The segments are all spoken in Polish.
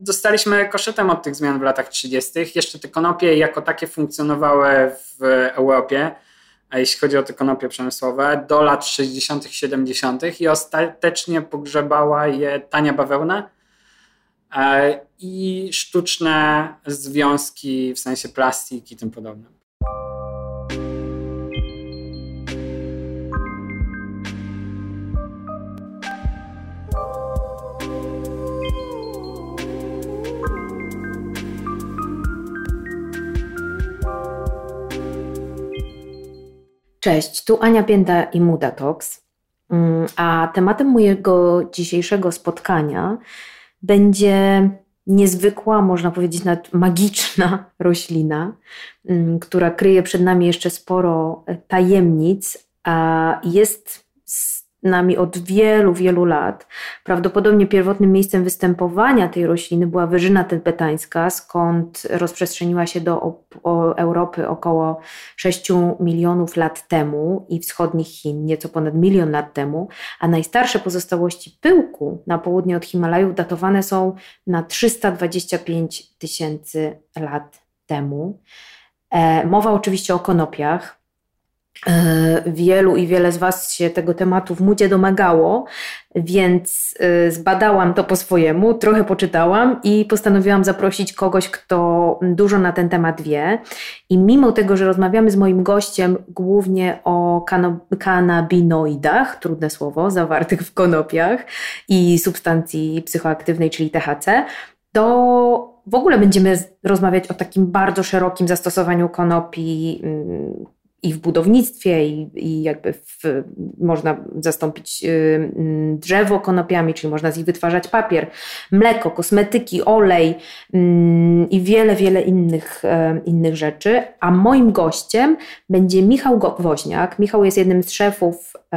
dostaliśmy koszetem od tych zmian w latach 30. Jeszcze te konopie jako takie funkcjonowały w Europie, a jeśli chodzi o te konopie przemysłowe, do lat 60., 70. i ostatecznie pogrzebała je tania bawełna e, i sztuczne związki, w sensie plastik i tym podobne. Cześć, tu Ania Bienda i Muda Talks. Mm, a tematem mojego dzisiejszego spotkania będzie niezwykła, można powiedzieć nawet magiczna roślina, mm, która kryje przed nami jeszcze sporo tajemnic, a jest nami od wielu, wielu lat. Prawdopodobnie pierwotnym miejscem występowania tej rośliny była wyżyna tybetańska, skąd rozprzestrzeniła się do Europy około 6 milionów lat temu i wschodnich Chin nieco ponad milion lat temu, a najstarsze pozostałości pyłku na południe od Himalajów datowane są na 325 tysięcy lat temu. E, mowa oczywiście o konopiach, wielu i wiele z Was się tego tematu w Mudzie domagało, więc e, zbadałam to po swojemu, trochę poczytałam i postanowiłam zaprosić kogoś, kto dużo na ten temat wie. I mimo tego, że rozmawiamy z moim gościem głównie o kanabinoidach, trudne słowo, zawartych w konopiach i substancji psychoaktywnej, czyli THC, to w ogóle będziemy rozmawiać o takim bardzo szerokim zastosowaniu konopi mm, i w budownictwie, i, i jakby w, można zastąpić y, mm, drzewo konopiami, czyli można z nich wytwarzać papier, mleko, kosmetyki, olej mm, i wiele, wiele innych, e, innych rzeczy. A moim gościem będzie Michał Woźniak. Michał jest jednym z szefów e,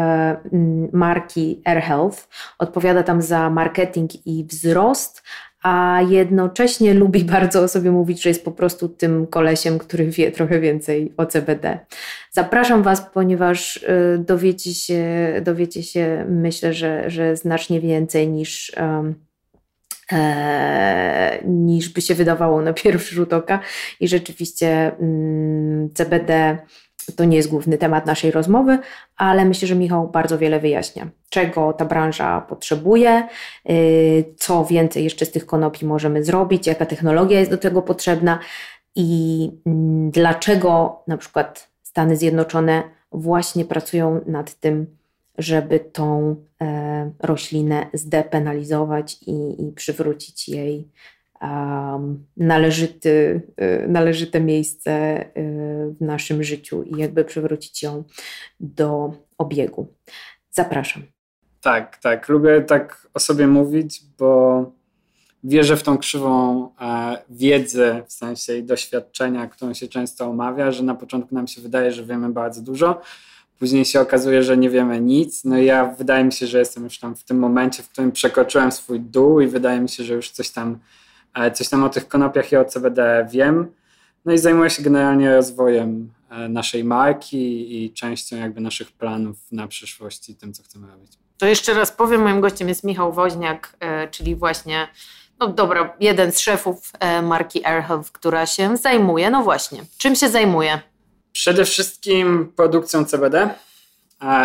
mm, marki AirHealth. Odpowiada tam za marketing i wzrost, a jednocześnie lubi bardzo o sobie mówić, że jest po prostu tym kolesiem, który wie trochę więcej o CBD. Zapraszam Was, ponieważ y, dowiecie się, dowiecie się myślę, że, że znacznie więcej niż. Um, niż by się wydawało na pierwszy rzut oka. I rzeczywiście mm, CBD to nie jest główny temat naszej rozmowy, ale myślę, że Michał bardzo wiele wyjaśnia, czego ta branża potrzebuje, y, co więcej jeszcze z tych konopi możemy zrobić, jaka technologia jest do tego potrzebna i mm, dlaczego na przykład Stany Zjednoczone właśnie pracują nad tym, żeby tą e, roślinę zdepenalizować i, i przywrócić jej należyty, y, należyte miejsce y, w naszym życiu i jakby przywrócić ją do obiegu. Zapraszam. Tak, tak. Lubię tak o sobie mówić, bo wierzę w tą krzywą e, wiedzy, w sensie i doświadczenia, którą się często omawia, że na początku nam się wydaje, że wiemy bardzo dużo, później się okazuje, że nie wiemy nic. No i ja wydaje mi się, że jestem już tam w tym momencie, w którym przekroczyłem swój dół i wydaje mi się, że już coś tam Coś tam o tych konopiach i o CBD wiem. No i zajmuję się generalnie rozwojem e, naszej marki i częścią jakby naszych planów na przyszłość i tym, co chcemy robić. To jeszcze raz powiem, moim gościem jest Michał Woźniak, e, czyli właśnie, no dobra, jeden z szefów e, marki AirHealth, która się zajmuje, no właśnie, czym się zajmuje? Przede wszystkim produkcją CBD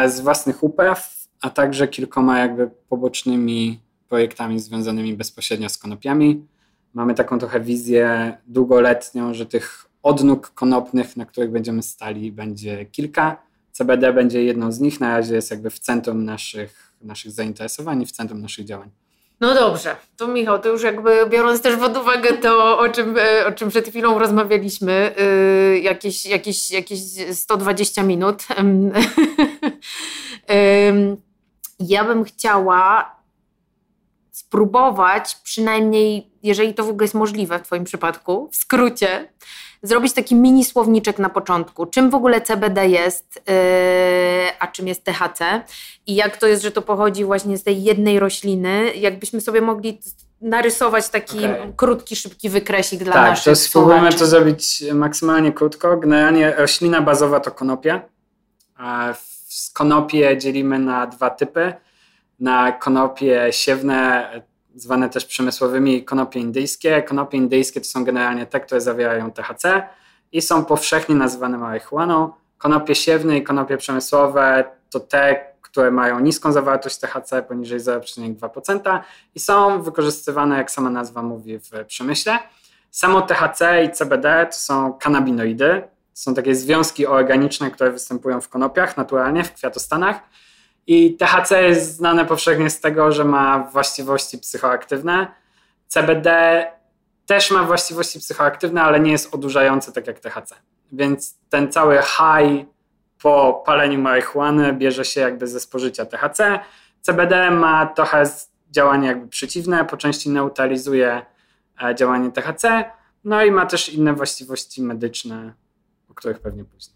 z własnych upraw, a także kilkoma jakby pobocznymi projektami związanymi bezpośrednio z konopiami mamy taką trochę wizję długoletnią, że tych odnóg konopnych, na których będziemy stali, będzie kilka. CBD będzie jedną z nich. Na razie jest jakby w centrum naszych, naszych zainteresowań i w centrum naszych działań. No dobrze, to Michał, to już jakby biorąc też pod uwagę to, o czym, o czym przed chwilą rozmawialiśmy, yy, jakieś, jakieś, jakieś 120 minut. yy, ja bym chciała spróbować, przynajmniej jeżeli to w ogóle jest możliwe w Twoim przypadku, w skrócie, zrobić taki mini słowniczek na początku. Czym w ogóle CBD jest, yy, a czym jest THC i jak to jest, że to pochodzi właśnie z tej jednej rośliny. Jakbyśmy sobie mogli narysować taki okay. krótki, szybki wykresik dla tak, naszych Tak, to spróbujemy to zrobić maksymalnie krótko. Generalnie roślina bazowa to konopia. Z konopie dzielimy na dwa typy – na konopie siewne, zwane też przemysłowymi konopie indyjskie. Konopie indyjskie to są generalnie te, które zawierają THC i są powszechnie nazywane marihuaną. Konopie siewne i konopie przemysłowe to te, które mają niską zawartość THC poniżej 0,2% i są wykorzystywane, jak sama nazwa mówi, w przemyśle. Samo THC i CBD to są kanabinoidy, są takie związki organiczne, które występują w konopiach naturalnie, w kwiatostanach. I THC jest znane powszechnie z tego, że ma właściwości psychoaktywne. CBD też ma właściwości psychoaktywne, ale nie jest odurzające tak jak THC. Więc ten cały high po paleniu marihuany bierze się jakby ze spożycia THC. CBD ma trochę działanie jakby przeciwne, po części neutralizuje e, działanie THC, no i ma też inne właściwości medyczne, o których pewnie później.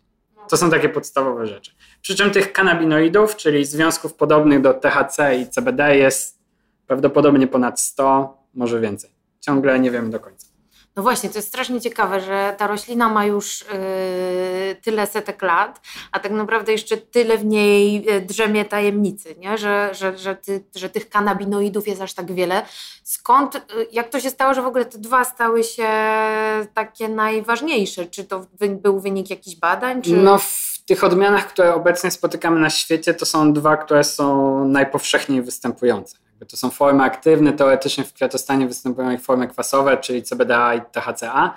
To są takie podstawowe rzeczy. Przy czym tych kanabinoidów, czyli związków podobnych do THC i CBD jest prawdopodobnie ponad 100, może więcej. Ciągle nie wiemy do końca. No właśnie, to jest strasznie ciekawe, że ta roślina ma już yy, tyle setek lat, a tak naprawdę jeszcze tyle w niej yy, drzemie tajemnicy, nie? Że, że, że, ty, że tych kanabinoidów jest aż tak wiele. Skąd, yy, jak to się stało, że w ogóle te dwa stały się takie najważniejsze? Czy to był wynik jakichś badań? Czy... No w tych odmianach, które obecnie spotykamy na świecie, to są dwa, które są najpowszechniej występujące. To są formy aktywne, teoretycznie w kwiatostanie występują ich formy kwasowe, czyli CBDA i THCA,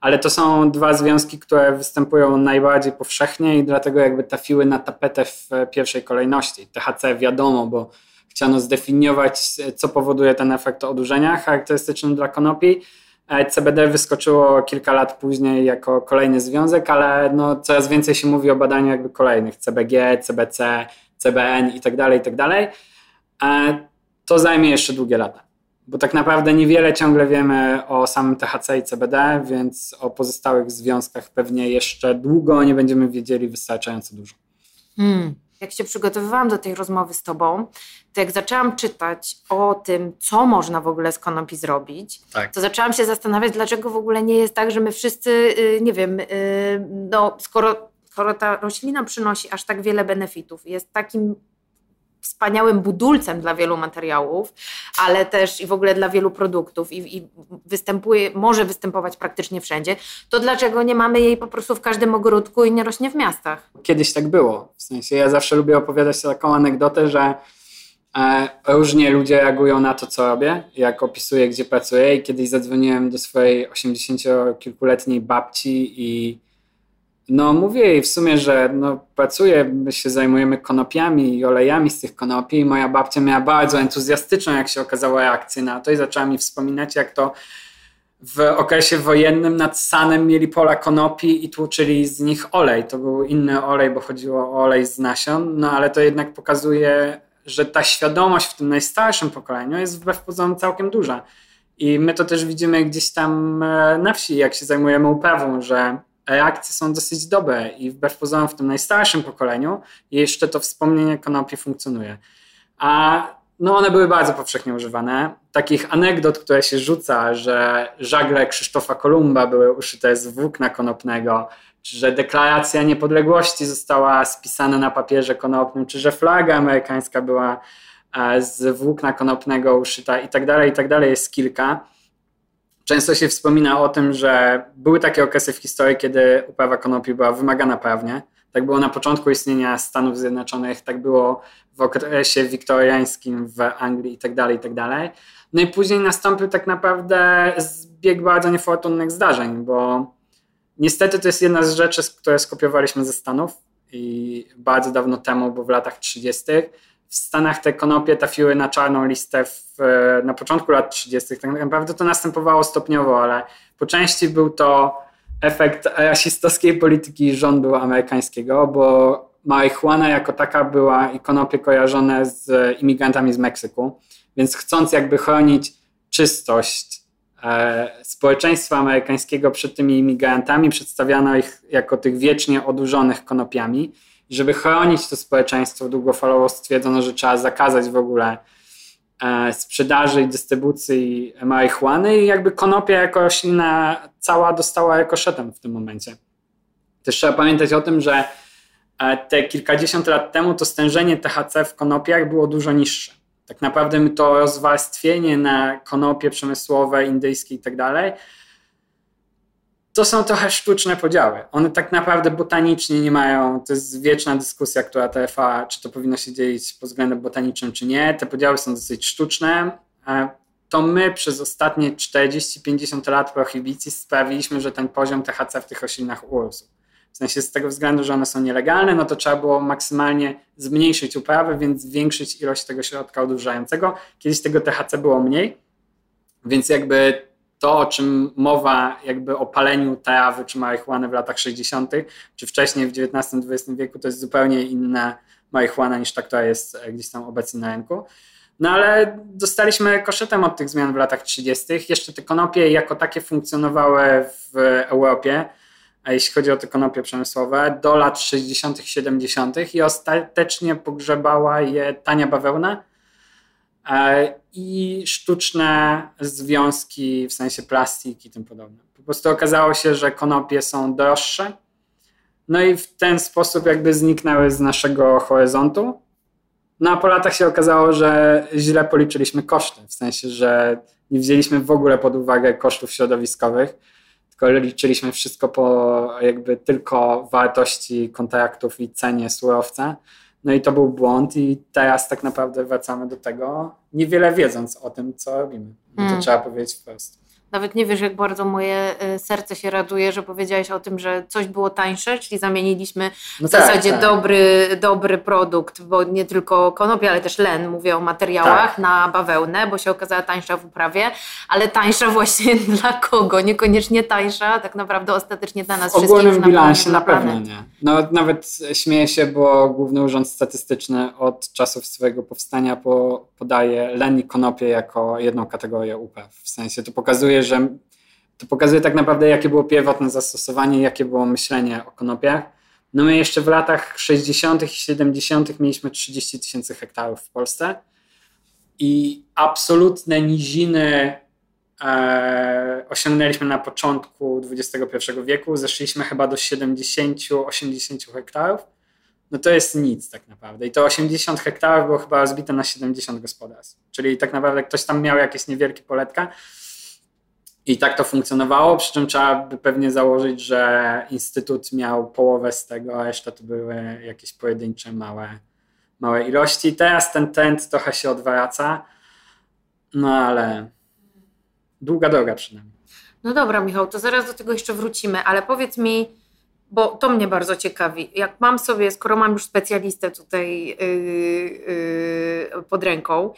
ale to są dwa związki, które występują najbardziej powszechnie i dlatego jakby trafiły na tapetę w pierwszej kolejności. THC wiadomo, bo chciano zdefiniować, co powoduje ten efekt odurzenia charakterystyczny dla konopi. E, CBD wyskoczyło kilka lat później jako kolejny związek, ale no coraz więcej się mówi o badaniu jakby kolejnych CBG, CBC, CBN i tak to zajmie jeszcze długie lata. Bo tak naprawdę niewiele ciągle wiemy o samym THC i CBD, więc o pozostałych związkach pewnie jeszcze długo nie będziemy wiedzieli wystarczająco dużo. Hmm. Jak się przygotowywałam do tej rozmowy z Tobą, to jak zaczęłam czytać o tym, co można w ogóle z konopi zrobić, tak. to zaczęłam się zastanawiać, dlaczego w ogóle nie jest tak, że my wszyscy, y, nie wiem, y, no, skoro, skoro ta roślina przynosi aż tak wiele benefitów, jest takim wspaniałym budulcem dla wielu materiałów, ale też i w ogóle dla wielu produktów i, i, występuje, może występować praktycznie wszędzie, to dlaczego nie mamy jej po prostu w każdym ogródku i nie rośnie w miastach? Kiedyś tak było. W sensie ja zawsze lubię opowiadać taką anegdotę, że e, różnie ludzie reagują na to, co robię, jak opisuję, gdzie pracuję i kiedyś zadzwoniłem do swojej 80-kilkuletniej babci i no mówię jej w sumie, że no, pracuję, my się zajmujemy konopiami i olejami z tych konopi i moja babcia miała bardzo entuzjastyczną, jak się okazało, reakcję na to i zaczęła mi wspominać, jak to w okresie wojennym nad Sanem mieli pola konopi i tłuczyli z nich olej. To był inny olej, bo chodziło o olej z nasion, no ale to jednak pokazuje, że ta świadomość w tym najstarszym pokoleniu jest wbrew pozorom całkiem duża. I my to też widzimy gdzieś tam e, na wsi, jak się zajmujemy uprawą, że reakcje są dosyć dobre i wbrew pozorom w tym najstarszym pokoleniu jeszcze to wspomnienie konopi funkcjonuje. A no one były bardzo powszechnie używane. Takich anegdot, które się rzuca, że żagle Krzysztofa Kolumba były uszyte z włókna konopnego, czy że deklaracja niepodległości została spisana na papierze konopnym, czy że flaga amerykańska była e, z włókna konopnego uszyta i tak dalej, i tak dalej, jest kilka. Często się wspomina o tym, że były takie okresy w historii, kiedy uprawa konopi była wymagana prawnie. Tak było na początku istnienia Stanów Zjednoczonych, tak było w okresie wiktoriańskim w Anglii i tak dalej, i tak. No i później nastąpił tak naprawdę zbieg bardzo niefortunnych zdarzeń, bo niestety to jest jedna z rzeczy, które skopiowaliśmy ze Stanów i bardzo dawno temu, bo w latach 30 w Stanach te konopie trafiły na czarną listę w, na początku lat 30. Tak naprawdę to następowało stopniowo, ale po części był to efekt rasistowskiej polityki rządu amerykańskiego, bo marihuana jako taka była i konopie kojarzone z imigrantami z Meksyku, więc chcąc jakby chronić czystość e, społeczeństwa amerykańskiego przed tymi imigrantami, przedstawiano ich jako tych wiecznie odurzonych konopiami żeby chronić to społeczeństwo długofalowo stwierdzono, że trzeba zakazać w ogóle e, sprzedaży i dystrybucji marihuany i jakby konopia jako roślina cała dostała rykoszetem w tym momencie. Też trzeba pamiętać o tym, że e, te kilkadziesiąt lat temu to stężenie THC w konopiach było dużo niższe. Tak naprawdę to rozwarstwienie na konopie przemysłowe, indyjskie i tak dalej, to są trochę sztuczne podziały. One tak naprawdę botanicznie nie mają, to jest wieczna dyskusja, która trwa, czy to powinno się dzielić pod względem botanicznym, czy nie. Te podziały są dosyć sztuczne. To my przez ostatnie 40-50 lat prohibicji sprawiliśmy, że ten poziom THC w tych roślinach urósł. W sensie z tego względu, że one są nielegalne, no to trzeba było maksymalnie zmniejszyć uprawę, więc zwiększyć ilość tego środka odłużającego. Kiedyś tego THC było mniej, więc jakby to, o czym mowa jakby o paleniu trawy czy marihuany w latach 60., czy wcześniej w XIX-XX wieku, to jest zupełnie inna marihuana niż ta, która jest gdzieś tam obecnie na rynku. No ale dostaliśmy koszetem od tych zmian w latach 30. Jeszcze te konopie jako takie funkcjonowały w Europie, a jeśli chodzi o te konopie przemysłowe, do lat 60., 70. i ostatecznie pogrzebała je tania bawełna e, i sztuczne związki, w sensie plastik i tym podobne. Po prostu okazało się, że konopie są droższe, no i w ten sposób jakby zniknęły z naszego horyzontu. No a po latach się okazało, że źle policzyliśmy koszty, w sensie, że nie wzięliśmy w ogóle pod uwagę kosztów środowiskowych, tylko liczyliśmy wszystko po jakby tylko wartości kontraktów i cenie surowca. No i to był błąd i teraz tak naprawdę wracamy do tego, niewiele wiedząc o tym, co robimy. No to hmm. trzeba powiedzieć wprost. Nawet nie wiesz, jak bardzo moje y, serce się raduje, że powiedziałeś o tym, że coś było tańsze, czyli zamieniliśmy no w tak, zasadzie tak. Dobry, dobry produkt, bo nie tylko konopie, ale też len, mówię o materiałach, tak. na bawełnę, bo się okazała tańsza w uprawie, ale tańsza właśnie dla kogo? Niekoniecznie tańsza, tak naprawdę ostatecznie dla nas w wszystkich. W ogólnym bilansie na pewno nie. No, nawet śmieję się, bo Główny Urząd Statystyczny od czasów swojego powstania po, podaje len i konopie jako jedną kategorię upraw. W sensie to pokazuje, że to pokazuje tak naprawdę, jakie było pierwotne zastosowanie, jakie było myślenie o konopiach. No my jeszcze w latach 60. i 70. mieliśmy 30 tysięcy hektarów w Polsce i absolutne niziny e, osiągnęliśmy na początku XXI wieku. Zeszliśmy chyba do 70-80 hektarów. No to jest nic tak naprawdę. I to 80 hektarów było chyba rozbite na 70 gospodarstw. Czyli tak naprawdę ktoś tam miał jakieś niewielkie poletka i tak to funkcjonowało, przy czym trzeba by pewnie założyć, że Instytut miał połowę z tego, a reszta to były jakieś pojedyncze małe, małe ilości. Teraz ten trend trochę się odwraca, no ale długa droga przynajmniej. No dobra, Michał, to zaraz do tego jeszcze wrócimy, ale powiedz mi, bo to mnie bardzo ciekawi. Jak mam sobie, skoro mam już specjalistę tutaj yy, yy, pod ręką,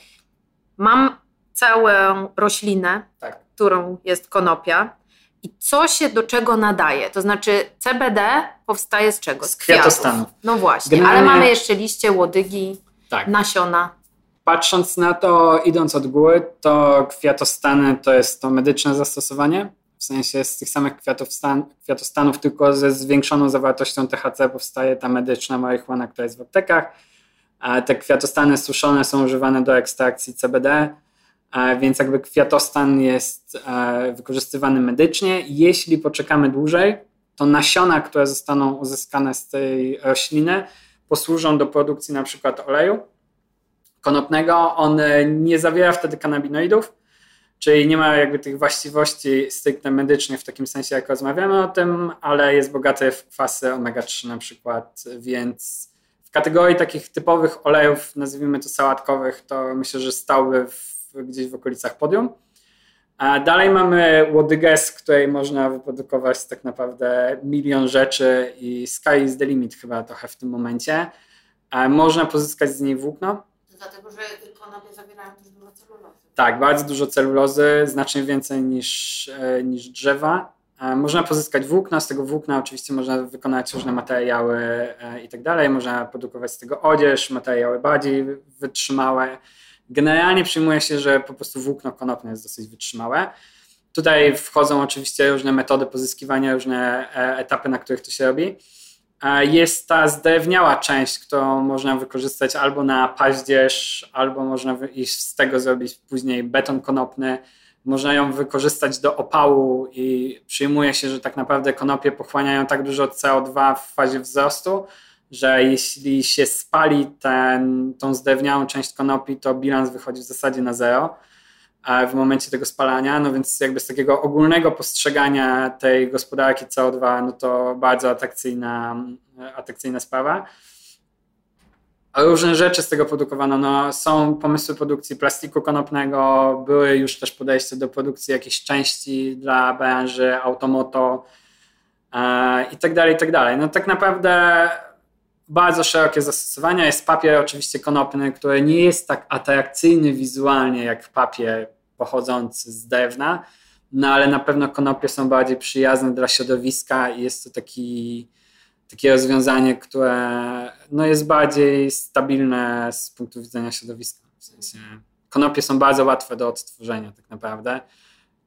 mam całą roślinę, tak. Którą jest konopia. I co się do czego nadaje? To znaczy CBD powstaje z czego? Z, kwiatostanów. No właśnie, Generalnie... ale mamy jeszcze liście, łodygi, tak. nasiona. Patrząc na to, idąc od góry, to kwiatostany to jest to medyczne zastosowanie. W sensie z tych samych kwiatostan, kwiatostanów, tylko ze zwiększoną zawartością THC powstaje ta medyczna marihuana, która jest w aptekach. A te kwiatostany suszone są używane do ekstrakcji CBD więc jakby kwiatostan jest e, wykorzystywany medycznie. Jeśli poczekamy dłużej, to nasiona, które zostaną uzyskane z tej rośliny, posłużą do produkcji na przykład oleju konopnego. On nie zawiera wtedy kanabinoidów, czyli nie ma jakby tych właściwości stricte medycznych w takim sensie, jak rozmawiamy o tym, ale jest bogaty w kwasy omega-3 na przykład, więc w kategorii takich typowych olejów, nazwijmy to sałatkowych, to myślę, że stałby w gdzieś w okolicach podium. A dalej mamy łodygę, z której można wyprodukować tak naprawdę milion rzeczy i sky is the limit chyba trochę w tym momencie. A można pozyskać z niej włókno. Dlatego, że konopie zawierają też dużo celulozy. Tak, bardzo dużo celulozy, znacznie więcej niż, e, niż drzewa. Można pozyskać włókna, z tego włókna oczywiście można wykonać różne materiały e, i tak dalej. Można produkować z tego odzież, materiały bardziej wytrzymałe. Generalnie przyjmuje się, że po prostu włókno konopne jest dosyć wytrzymałe. Tutaj wchodzą oczywiście różne metody pozyskiwania, różne e, etapy, na których to się robi. Jest ta zdrewniała część, którą można wykorzystać albo na paździerz, albo można z tego zrobić później beton konopny. Można ją wykorzystać do opału i przyjmuje się, że tak naprawdę konopie pochłaniają tak dużo CO2 w fazie wzrostu, że jeśli się spali ten, tą zdewniałą część konopi, to bilans wychodzi w zasadzie na zero w momencie tego spalania, no więc jakby z takiego ogólnego postrzegania tej gospodarki CO2, no to bardzo atrakcyjna, atrakcyjna sprawa. A różne rzeczy z tego produkowano. No, są pomysły produkcji plastiku konopnego, były już też podejście do produkcji jakichś części dla branży automoto e, i tak dalej, i tak dalej. No tak naprawdę bardzo szerokie zastosowania. Jest papier oczywiście konopny, który nie jest tak atrakcyjny wizualnie jak papier pochodzący z drewna, no ale na pewno konopie są bardziej przyjazne dla środowiska i jest to taki, takie rozwiązanie, które no, jest bardziej stabilne z punktu widzenia środowiska. W sensie konopie są bardzo łatwe do odtworzenia tak naprawdę.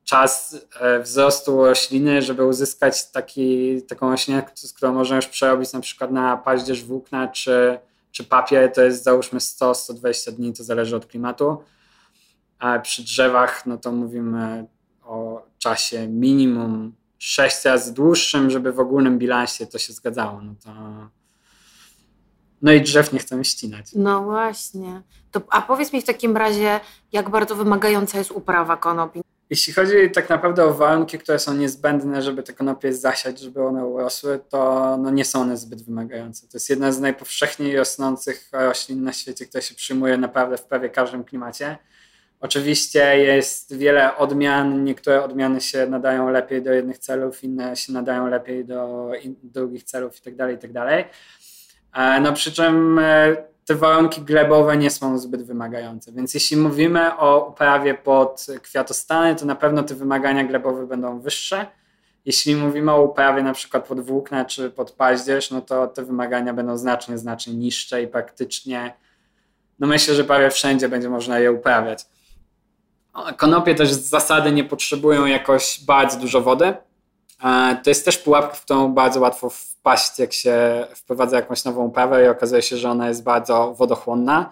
Czas e, wzrostu rośliny, żeby uzyskać taki, taką roślinę, z którą można już przerobić na przykład na paździerz włókna czy, czy papier, to jest załóżmy 100-120 dni, to zależy od klimatu a przy drzewach no to mówimy o czasie minimum 6 razy dłuższym, żeby w ogólnym bilansie to się zgadzało. No to no i drzew nie chcemy ścinać. No właśnie. To, a powiedz mi w takim razie, jak bardzo wymagająca jest uprawa konopi? Jeśli chodzi tak naprawdę o warunki, które są niezbędne, żeby te konopie zasiać, żeby one urosły, to no nie są one zbyt wymagające. To jest jedna z najpowszechniej rosnących roślin na świecie, która się przyjmuje naprawdę w prawie każdym klimacie. Oczywiście jest wiele odmian. Niektóre odmiany się nadają lepiej do jednych celów, inne się nadają lepiej do drugich celów itd. Tak itd. Tak no przy czym e, te warunki glebowe nie są zbyt wymagające. Więc jeśli mówimy o uprawie pod kwiatostany, to na pewno te wymagania glebowe będą wyższe. Jeśli mówimy o uprawie na przykład pod włókna czy pod paździerz, no to te wymagania będą znacznie, znacznie niższe i praktycznie no myślę, że prawie wszędzie będzie można je uprawiać. Konopie też z zasady nie potrzebują jakoś bardzo dużo wody. To jest też pułapka, w którą bardzo łatwo wpaść, jak się wprowadza jakąś nową uprawę i okazuje się, że ona jest bardzo wodochłonna.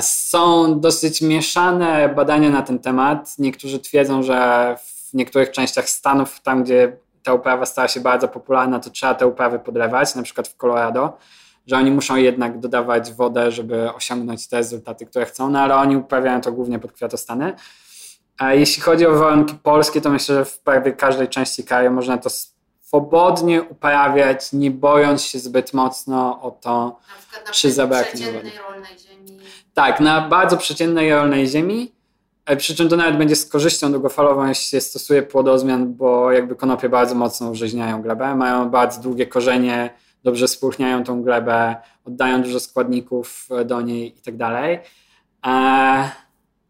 Są dosyć mieszane badania na ten temat. Niektórzy twierdzą, że w niektórych częściach Stanów, tam gdzie ta uprawa stała się bardzo popularna, to trzeba te uprawy podlewać, na przykład w Colorado że oni muszą jednak dodawać wodę, żeby osiągnąć te rezultaty, które chcą, no ale oni uprawiają to głównie pod kwiatostany. A jeśli chodzi o warunki polskie, to myślę, że w prawie każdej części kraju można to swobodnie uprawiać, nie bojąc się zbyt mocno o to, na czy zabraknie wody. rolnej ziemi. Tak, na bardzo przeciętnej rolnej ziemi. E, przy czym to nawet będzie z korzyścią długofalową, jeśli się stosuje płodozmian, bo jakby konopie bardzo mocno użyźniają glebę, mają bardzo długie korzenie, dobrze spłuchniają tą glebę, oddają dużo składników e, do niej i tak dalej. E,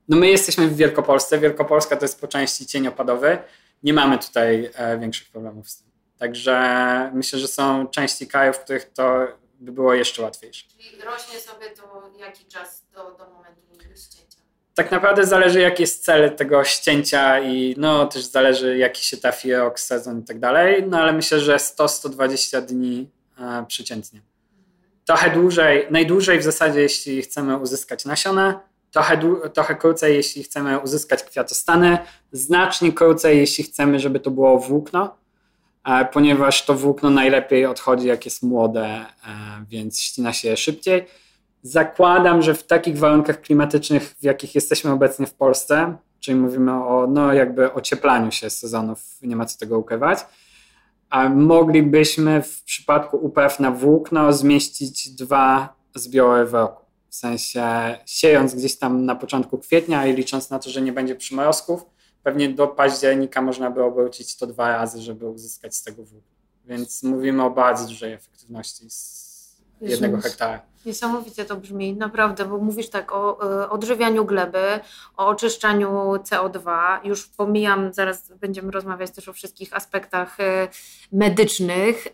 no my jesteśmy w Wielkopolsce. Wielkopolska to jest po części cień opadowy. Nie mamy tutaj e, większych problemów z tym. Także myślę, że są części krajów, w których to by było jeszcze łatwiejsze. Czyli rośnie sobie to jaki czas do, do momentu ścięcia? Tak naprawdę zależy jaki jest cel tego ścięcia i no też zależy jaki się trafi rok, sezon i tak dalej. No ale myślę, że 100-120 dni E, przeciętnie. Trochę dłużej, najdłużej w zasadzie, jeśli chcemy uzyskać nasiona, trochę, trochę krócej, jeśli chcemy uzyskać kwiatostany, znacznie krócej, jeśli chcemy, żeby to było włókno, e, ponieważ to włókno najlepiej odchodzi, jak jest młode, e, więc ścina się szybciej. Zakładam, że w takich warunkach klimatycznych, w jakich jesteśmy obecnie w Polsce, czyli mówimy o no, jakby ocieplaniu się sezonów, nie ma co tego ukrywać, a moglibyśmy w przypadku upraw na włókno zmieścić dwa zbiory w roku. W sensie siejąc gdzieś tam na początku kwietnia i licząc na to, że nie będzie przymorozków, pewnie do października można by obrócić to dwa razy, żeby uzyskać z tego włókno. Więc mówimy o bardzo dużej efektywności jednego hektara. Niesamowicie to brzmi, naprawdę, bo mówisz tak o y, odżywianiu gleby, o oczyszczaniu CO2. Już pomijam, zaraz będziemy rozmawiać też o wszystkich aspektach y, medycznych. Y,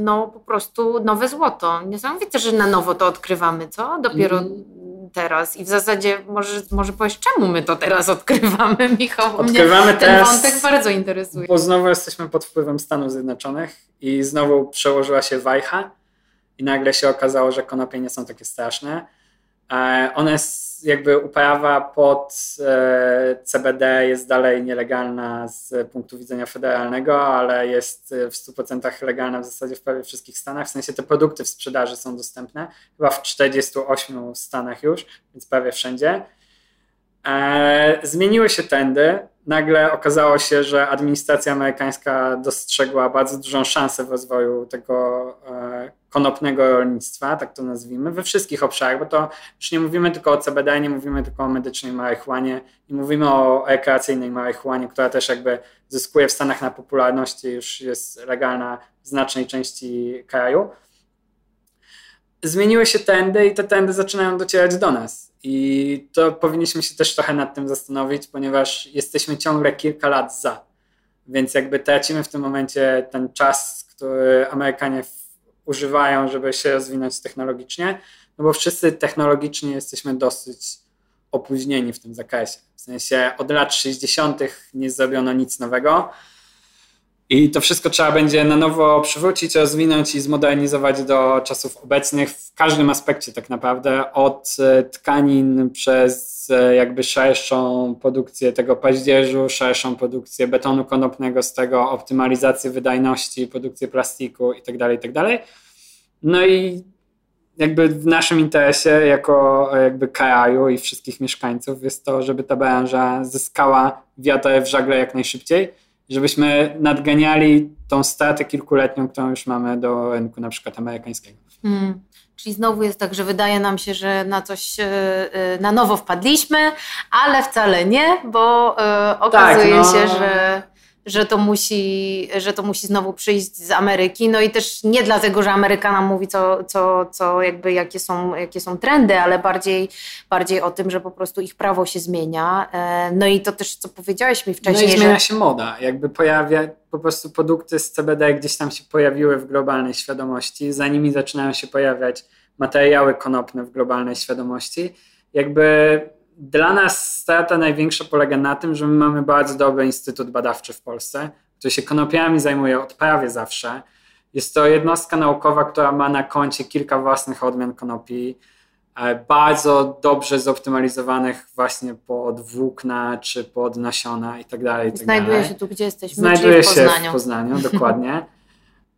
no po prostu nowe złoto. Niesamowite, że na nowo to odkrywamy, co? Dopiero mm. teraz. I w zasadzie może, może powiesz, czemu my to teraz odkrywamy, Michał? Odkrywamy ten wątek bardzo interesuje. Bo znowu jesteśmy pod wpływem Stanów Zjednoczonych i znowu przełożyła się wajcha i nagle się okazało, że konopie nie są takie straszne. E, one jakby uprawa pod e, CBD jest dalej nielegalna z punktu widzenia federalnego, ale jest w 100% legalna w zasadzie w prawie wszystkich stanach. W sensie te produkty w sprzedaży są dostępne chyba w 48 stanach już, więc prawie wszędzie. E, zmieniły się trendy. Nagle okazało się, że administracja amerykańska dostrzegła bardzo dużą szansę w rozwoju tego e, konopnego rolnictwa, tak to nazwijmy, we wszystkich obszarach, bo to już nie mówimy tylko o CBD, nie mówimy tylko o medycznej marihuanie, nie mówimy o rekreacyjnej marihuanie, która też jakby zyskuje w Stanach na popularności, już jest legalna w znacznej części kraju. Zmieniły się trendy i te trendy zaczynają docierać do nas. I to powinniśmy się też trochę nad tym zastanowić, ponieważ jesteśmy ciągle kilka lat za. Więc jakby tracimy w tym momencie ten czas, który Amerykanie używają, żeby się rozwinąć technologicznie, no bo wszyscy technologicznie jesteśmy dosyć opóźnieni w tym zakresie. W sensie od lat 60. nie zrobiono nic nowego. I to wszystko trzeba będzie na nowo przywrócić, rozwinąć i zmodernizować do czasów obecnych w każdym aspekcie tak naprawdę, od e, tkanin przez e, jakby szerszą produkcję tego paździerzu, szerszą produkcję betonu konopnego z tego, optymalizację wydajności, produkcję plastiku itd., tak itd. Tak no i jakby w naszym interesie jako e, jakby kraju i wszystkich mieszkańców jest to, żeby ta branża zyskała wiatr w żagle jak najszybciej żebyśmy nadganiali tą stratę kilkuletnią, którą już mamy do rynku na przykład amerykańskiego. Hmm. Czyli znowu jest tak, że wydaje nam się, że na coś e, e, na nowo wpadliśmy, ale wcale nie, bo e, okazuje tak, no... się, że że to, musi, że to musi znowu przyjść z Ameryki. No i też nie dlatego, że Ameryka nam mówi, co, co, co jakby jakie są, jakie są trendy, ale bardziej, bardziej o tym, że po prostu ich prawo się zmienia. E, no i to też, co powiedziałeś mi wcześniej. No i zmienia że... się moda. Jakby pojawia po prostu produkty z CBD gdzieś tam się pojawiły w globalnej świadomości, za nimi zaczynają się pojawiać materiały konopne w globalnej świadomości. Jakby dla nas strata największa polega na tym, że my mamy bardzo dobry instytut badawczy w Polsce, który się konopiami zajmuje od prawie zawsze. Jest to jednostka naukowa, która ma na koncie kilka własnych odmian konopi, e, bardzo dobrze zoptymalizowanych właśnie pod włókna czy pod nasiona i tak dalej. Tak Znajduje się tu, gdzie jesteśmy, Znajduje w się w Poznaniu, dokładnie.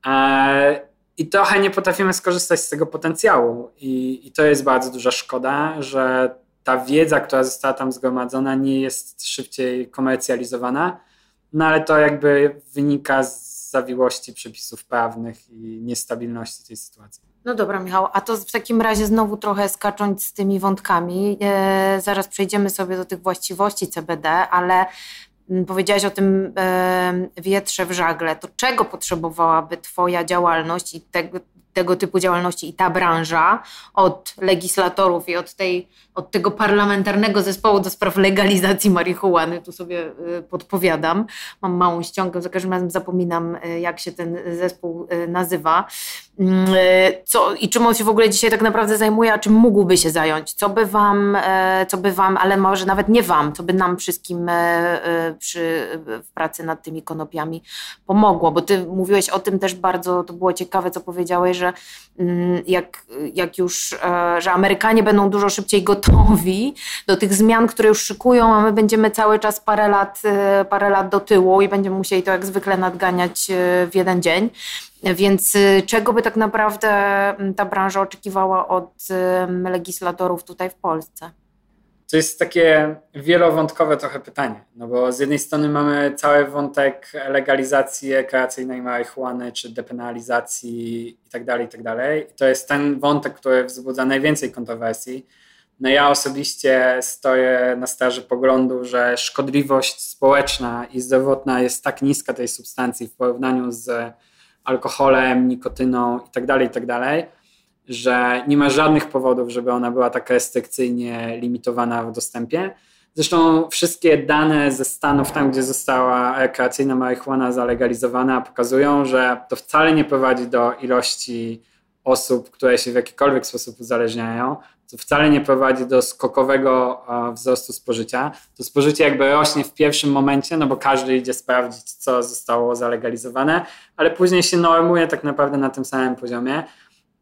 E, I trochę nie potrafimy skorzystać z tego potencjału i, i to jest bardzo duża szkoda, że ta wiedza, która została tam zgromadzona, nie jest szybciej komercjalizowana, no ale to jakby wynika z zawiłości przepisów prawnych i niestabilności tej sytuacji. No dobra, Michał, a to w takim razie znowu trochę skacząc z tymi wątkami, e, zaraz przejdziemy sobie do tych właściwości CBD, ale mm, powiedziałaś o tym e, wietrze w żagle. To czego potrzebowałaby Twoja działalność i tego, tego typu działalności i ta branża od legislatorów i od, tej, od tego parlamentarnego zespołu do spraw legalizacji marihuany, tu sobie y, podpowiadam, mam małą ściągę, za każdym razem zapominam, y, jak się ten zespół y, nazywa. Mm, co, I czym on się w ogóle dzisiaj tak naprawdę zajmuje, a czym mógłby się zająć? Co by wam, co by wam ale może nawet nie wam, co by nam wszystkim przy, w pracy nad tymi konopiami pomogło? Bo ty mówiłeś o tym też bardzo, to było ciekawe, co powiedziałeś, że mm, jak, jak już, że Amerykanie będą dużo szybciej gotowi do tych zmian, które już szykują, a my będziemy cały czas parę lat, parę lat do tyłu i będziemy musieli to jak zwykle nadganiać w jeden dzień. Więc czego by tak naprawdę mm, ta branża oczekiwała od legislatorów tutaj w Polsce? To jest takie wielowątkowe trochę pytanie, no bo z jednej strony mamy cały wątek legalizacji rekreacyjnej marihuany, czy depenalizacji itd., tak itd. Tak I to jest ten wątek, który wzbudza najwięcej kontrowersji. No ja osobiście stoję na straży poglądu, że szkodliwość społeczna i zdrowotna jest tak niska tej substancji w porównaniu z alkoholem, nikotyną itd., tak itd., że nie ma żadnych powodów, żeby ona była tak restrykcyjnie limitowana w dostępie. Zresztą wszystkie dane ze Stanów, tam gdzie została rekreacyjna marihuana zalegalizowana, pokazują, że to wcale nie prowadzi do ilości osób, które się w jakikolwiek sposób uzależniają, co wcale nie prowadzi do skokowego wzrostu spożycia. To spożycie jakby rośnie w pierwszym momencie, no bo każdy idzie sprawdzić, co zostało zalegalizowane, ale później się normuje tak naprawdę na tym samym poziomie.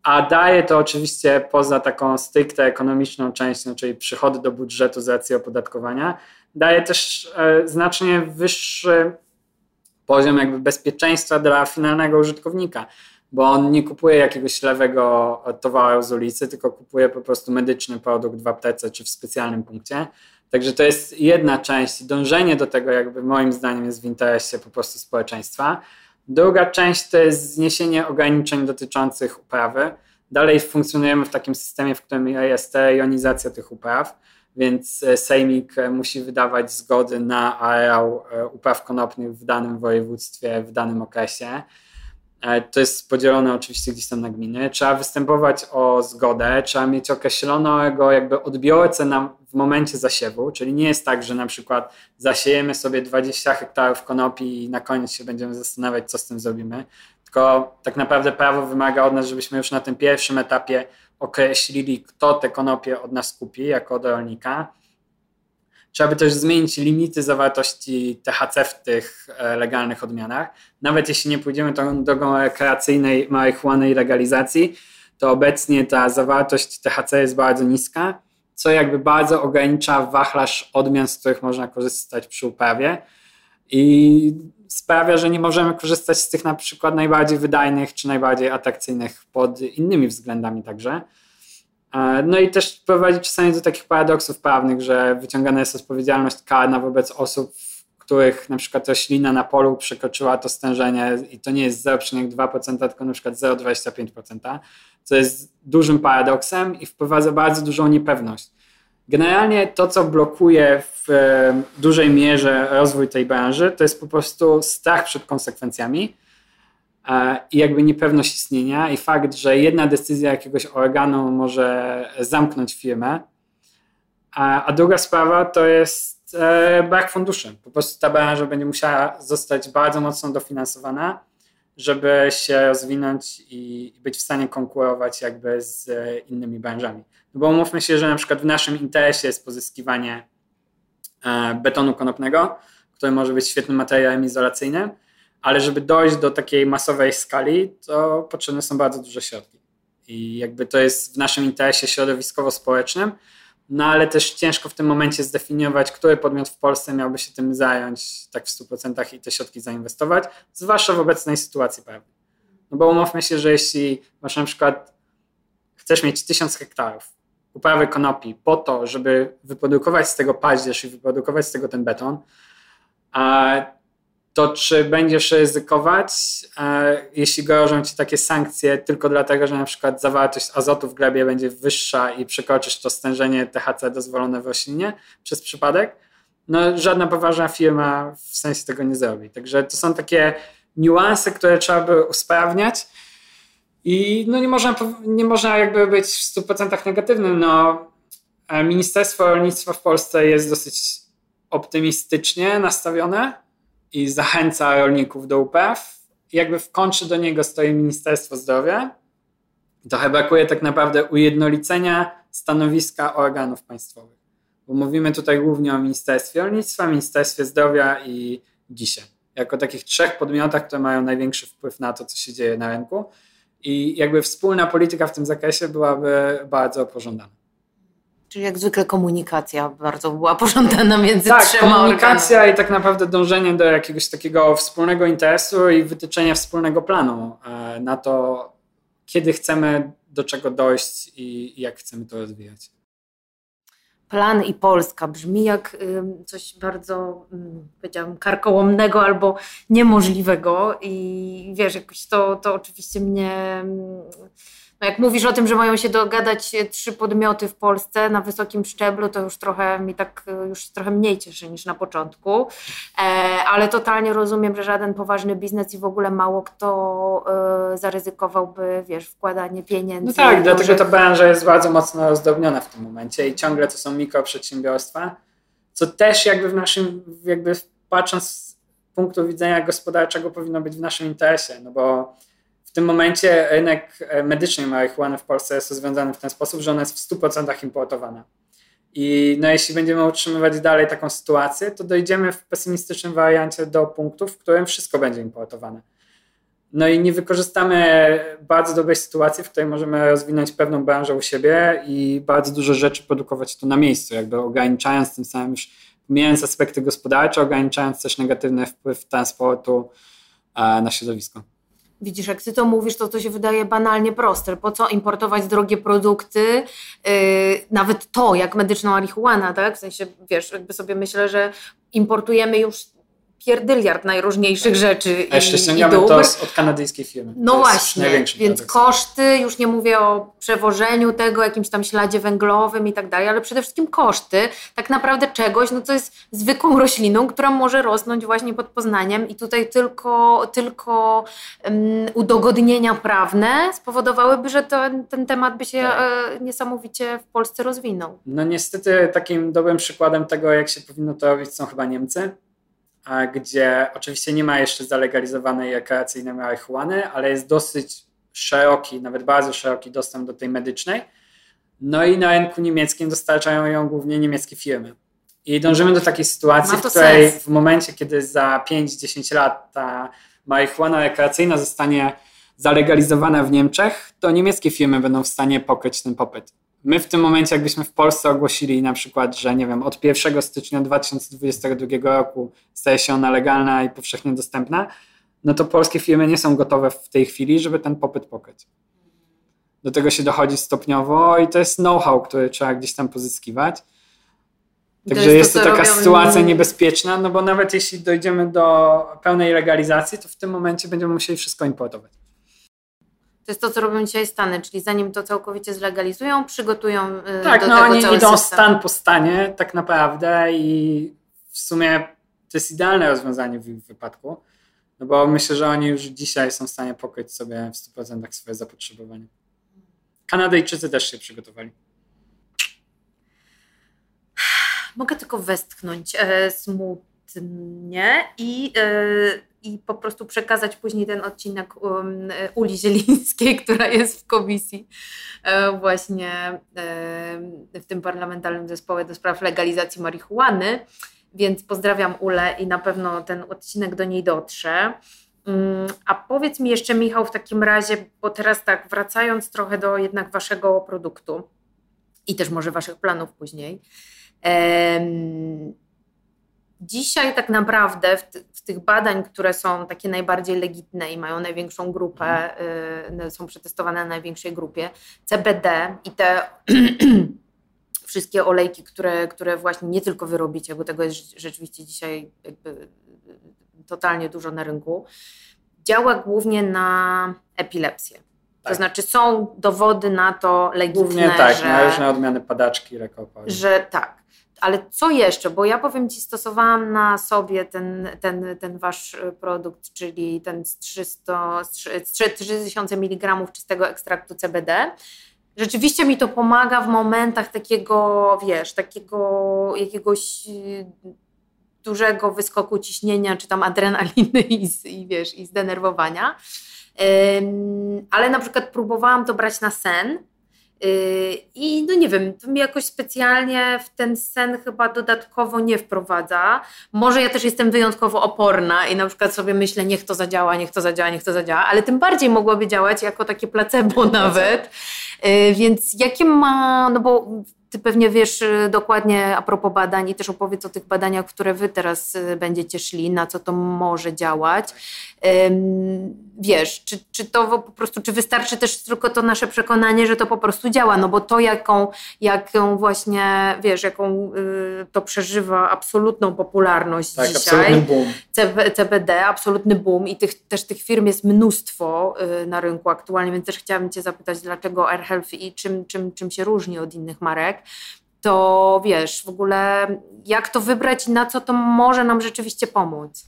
A daje to oczywiście poza taką stricte ekonomiczną częścią, czyli przychody do budżetu z racji opodatkowania, daje też e, znacznie wyższy poziom jakby bezpieczeństwa dla finalnego użytkownika, bo on nie kupuje jakiegoś lewego towaru z ulicy, tylko kupuje po prostu medyczny produkt w aptece czy w specjalnym punkcie. Także to jest jedna część. Dążenie do tego, jakby moim zdaniem, jest w interesie po prostu społeczeństwa. Druga część to jest zniesienie ograniczeń dotyczących uprawy. Dalej funkcjonujemy w takim systemie, w którym jest rejonizacja tych upraw, więc e, Sejmik e, musi wydawać zgody na areał e, upraw konopnych w danym województwie, w danym okresie. To jest podzielone oczywiście gdzieś tam na gminy. Trzeba występować o zgodę, trzeba mieć określonego jakby odbiorcę na, momencie zasiewu, czyli nie jest tak, że na przykład zasiejemy sobie 20 hektarów konopi i na koniec się będziemy zastanawiać, co z tym zrobimy. Tylko tak naprawdę prawo wymaga od nas, żebyśmy już na tym pierwszym etapie określili, kto te konopie od nas kupi jako od rolnika. Trzeba by też zmienić limity zawartości THC w tych e, legalnych odmianach. Nawet jeśli nie pójdziemy tą drogą rekreacyjnej marihuany i legalizacji, to obecnie ta zawartość THC jest bardzo niska, co jakby bardzo ogranicza wachlarz odmian, z których można korzystać przy uprawie. I sprawia, że nie możemy korzystać z tych na przykład najbardziej wydajnych czy najbardziej atrakcyjnych pod innymi względami także. E, no i też prowadzi czasami do takich paradoksów prawnych, że wyciągana jest odpowiedzialność karna wobec osób, których na przykład roślina na polu przekroczyła to stężenie i to nie jest 0,2%, tylko na przykład 0,25%, co jest dużym paradoksem i wprowadza bardzo dużą niepewność. Generalnie to, co blokuje w e, dużej mierze rozwój tej branży, to jest po prostu strach przed konsekwencjami e, i jakby niepewność istnienia i fakt, że jedna decyzja jakiegoś organu może zamknąć firmę. A druga sprawa to jest brak funduszy. Po prostu ta branża będzie musiała zostać bardzo mocno dofinansowana, żeby się rozwinąć i być w stanie konkurować jakby z innymi branżami. No bo umówmy się, że na przykład w naszym interesie jest pozyskiwanie e, betonu konopnego, który może być świetnym materiałem izolacyjnym, ale żeby dojść do takiej masowej skali, to potrzebne są bardzo duże środki. I jakby to jest w naszym interesie środowiskowo-społecznym, no ale też ciężko w tym momencie zdefiniować, który podmiot w Polsce miałby się tym zająć tak w 100% i te środki zainwestować, zwłaszcza w obecnej sytuacji prawnej. No bo umówmy się, że jeśli masz na przykład, chcesz mieć 1000 hektarów uprawy konopi po to, żeby wyprodukować z tego paździerz i wyprodukować z tego ten beton, to czy będziesz ryzykować, jeśli grożą ci takie sankcje tylko dlatego, że na przykład zawartość azotu w glebie będzie wyższa i przekroczysz to stężenie THC dozwolone w roślinie przez przypadek? No żadna poważna firma w sensie tego nie zrobi. Także to są takie niuanse, które trzeba by usprawniać. I no nie można, nie można jakby być w 100% negatywnym. No, e, Ministerstwo Rolnictwa w Polsce jest dosyć optymistycznie nastawione i zachęca rolników do upraw. Jakby w kontrze do niego stoi Ministerstwo Zdrowia. Trochę brakuje tak naprawdę ujednolicenia stanowiska organów państwowych. Bo mówimy tutaj głównie o Ministerstwie Rolnictwa, Ministerstwie Zdrowia i dzisiaj. Jako takich trzech podmiotach, które mają największy wpływ na to, co się dzieje na rynku. I jakby wspólna polityka w tym zakresie byłaby bardzo pożądana. Czyli jak zwykle komunikacja bardzo była pożądana między tak, trzema komunikacja organami. i tak naprawdę dążenie do jakiegoś takiego wspólnego interesu i wytyczenia wspólnego planu e, na to, kiedy chcemy do czego dojść i jak chcemy to rozwijać plan i Polska brzmi jak coś bardzo, powiedziałam, karkołomnego albo niemożliwego i wiesz, jakoś to, to oczywiście mnie no jak mówisz o tym, że mają się dogadać trzy podmioty w Polsce na wysokim szczeblu, to już trochę mi tak już trochę mniej cieszy niż na początku. E, ale totalnie rozumiem, że żaden poważny biznes i w ogóle mało kto e, zaryzykowałby, wiesz, wkładanie pieniędzy. No tak, dlatego ta branża jest bardzo mocno rozdrobniona w tym momencie i ciągle to są mikroprzedsiębiorstwa, co też jakby w naszym, jakby patrząc z punktu widzenia gospodarczego powinno być w naszym interesie, no bo tym momencie rynek medycznej marihuany w Polsce jest rozwiązany w ten sposób, że ona jest w 100% importowana. I no, jeśli będziemy utrzymywać dalej taką sytuację, to dojdziemy w pesymistycznym wariancie do punktu, w którym wszystko będzie importowane. No i nie wykorzystamy bardzo dobrej sytuacji, w której możemy rozwinąć pewną branżę u siebie i bardzo dużo rzeczy produkować tu na miejscu, jakby ograniczając tym samym już, pomijając aspekty gospodarcze, ograniczając też negatywny wpływ transportu e, na środowisko. Widzisz, jak ty to mówisz, to to się wydaje banalnie proste. Po co importować drogie produkty? Yy, nawet to, jak medyczną marihuana, tak? W sensie, wiesz, jakby sobie myślę, że importujemy już pierdyliard najróżniejszych rzeczy. A jeszcze ściągamy to od kanadyjskiej firmy. No to właśnie, więc koszty, już nie mówię o przewożeniu tego, jakimś tam śladzie węglowym i tak dalej, ale przede wszystkim koszty tak naprawdę czegoś, no co jest zwykłą rośliną, która może rosnąć właśnie pod Poznaniem i tutaj tylko, tylko um, udogodnienia prawne spowodowałyby, że to, ten temat by się tak. e, niesamowicie w Polsce rozwinął. No niestety takim dobrym przykładem tego, jak się powinno to robić są chyba Niemcy gdzie oczywiście nie ma jeszcze zalegalizowanej rekreacyjnej marihuany, ale jest dosyć szeroki, nawet bardzo szeroki dostęp do tej medycznej. No i na rynku niemieckim dostarczają ją głównie niemieckie firmy. I dążymy do takiej sytuacji, w której sens. w momencie, kiedy za 5-10 lat ta marihuana rekreacyjna zostanie zalegalizowana w Niemczech, to niemieckie firmy będą w stanie pokryć ten popyt. My w tym momencie, jakbyśmy w Polsce ogłosili na przykład, że nie wiem, od 1 stycznia 2022 roku staje się ona legalna i powszechnie dostępna, no to polskie firmy nie są gotowe w tej chwili, żeby ten popyt pokryć. Do tego się dochodzi stopniowo i to jest know-how, który trzeba gdzieś tam pozyskiwać. Także to jest, to, jest to taka robią... sytuacja niebezpieczna, no bo nawet jeśli dojdziemy do pełnej legalizacji, to w tym momencie będziemy musieli wszystko importować. To jest to, co robią dzisiaj Stany, czyli zanim to całkowicie zlegalizują, przygotują y, tak, do no tego oni idą system. stan po stanie tak naprawdę i w sumie to jest idealne rozwiązanie w ich wypadku, no bo myślę, że oni już dzisiaj są w stanie pokryć sobie w 100% swoje zapotrzebowanie. Kanadyjczycy też się przygotowali. Mogę tylko westchnąć e, smutnie i e, i po prostu przekazać później ten odcinek um, Uli Zielińskiej, która jest w komisji e, właśnie e, w tym parlamentarnym zespole do spraw legalizacji marihuany. Więc pozdrawiam Ulę i na pewno ten odcinek do niej dotrze. Mm, a powiedz mi jeszcze, Michał, w takim razie, bo teraz tak, wracając trochę do jednak waszego produktu i też może waszych planów później. Dzisiaj tak naprawdę w, w, tych badań, które są takie najbardziej legitne i mają największą grupę, y, są przetestowane na największej grupie, CBD i te wszystkie olejki, które, które właśnie nie tylko wy robicie, bo tego jest rzeczywiście dzisiaj jakby totalnie dużo na rynku, działa głównie na epilepsję. Tak. To znaczy są dowody na to legitne, Głównie tak, że, na różne odmiany padaczki, rekopa. Że tak, ale co jeszcze? Bo ja powiem Ci, stosowałam na sobie ten, ten, ten Wasz e, produkt, czyli ten z, 300, z 3000 mg czystego ekstraktu CBD. Rzeczywiście mi to pomaga w momentach takiego, wiesz, takiego jakiegoś e, dużego wyskoku ciśnienia, czy tam adrenaliny i, i wiesz, i zdenerwowania. ale na przykład próbowałam to brać na sen I no nie wiem, to mi jakoś specjalnie w ten sen chyba dodatkowo nie wprowadza. Może ja też jestem wyjątkowo oporna i na przykład sobie myślę, niech to zadziała, niech to zadziała, niech to zadziała, ale tym bardziej mogłoby działać jako takie placebo nawet. Yy, więc jakie ma, no bo ty pewnie wiesz y, dokładnie a propos badań i też opowiedz o tych badaniach, które wy teraz y, będziecie szli, na co to może działać. Wiesz, czy, czy to po prostu, czy wystarczy też tylko to nasze przekonanie, że to po prostu działa, no bo to jaką, jaką właśnie, wiesz, jaką y, to przeżywa absolutną popularność tak, dzisiaj. Absolutny boom. CBD, absolutny boom i tych, też tych firm jest mnóstwo na rynku aktualnie, więc też chciałabym cię zapytać, dlaczego AirHealth i czym, czym, czym się różni od innych marek to wiesz, w ogóle jak to wybrać i na co to może nam rzeczywiście pomóc.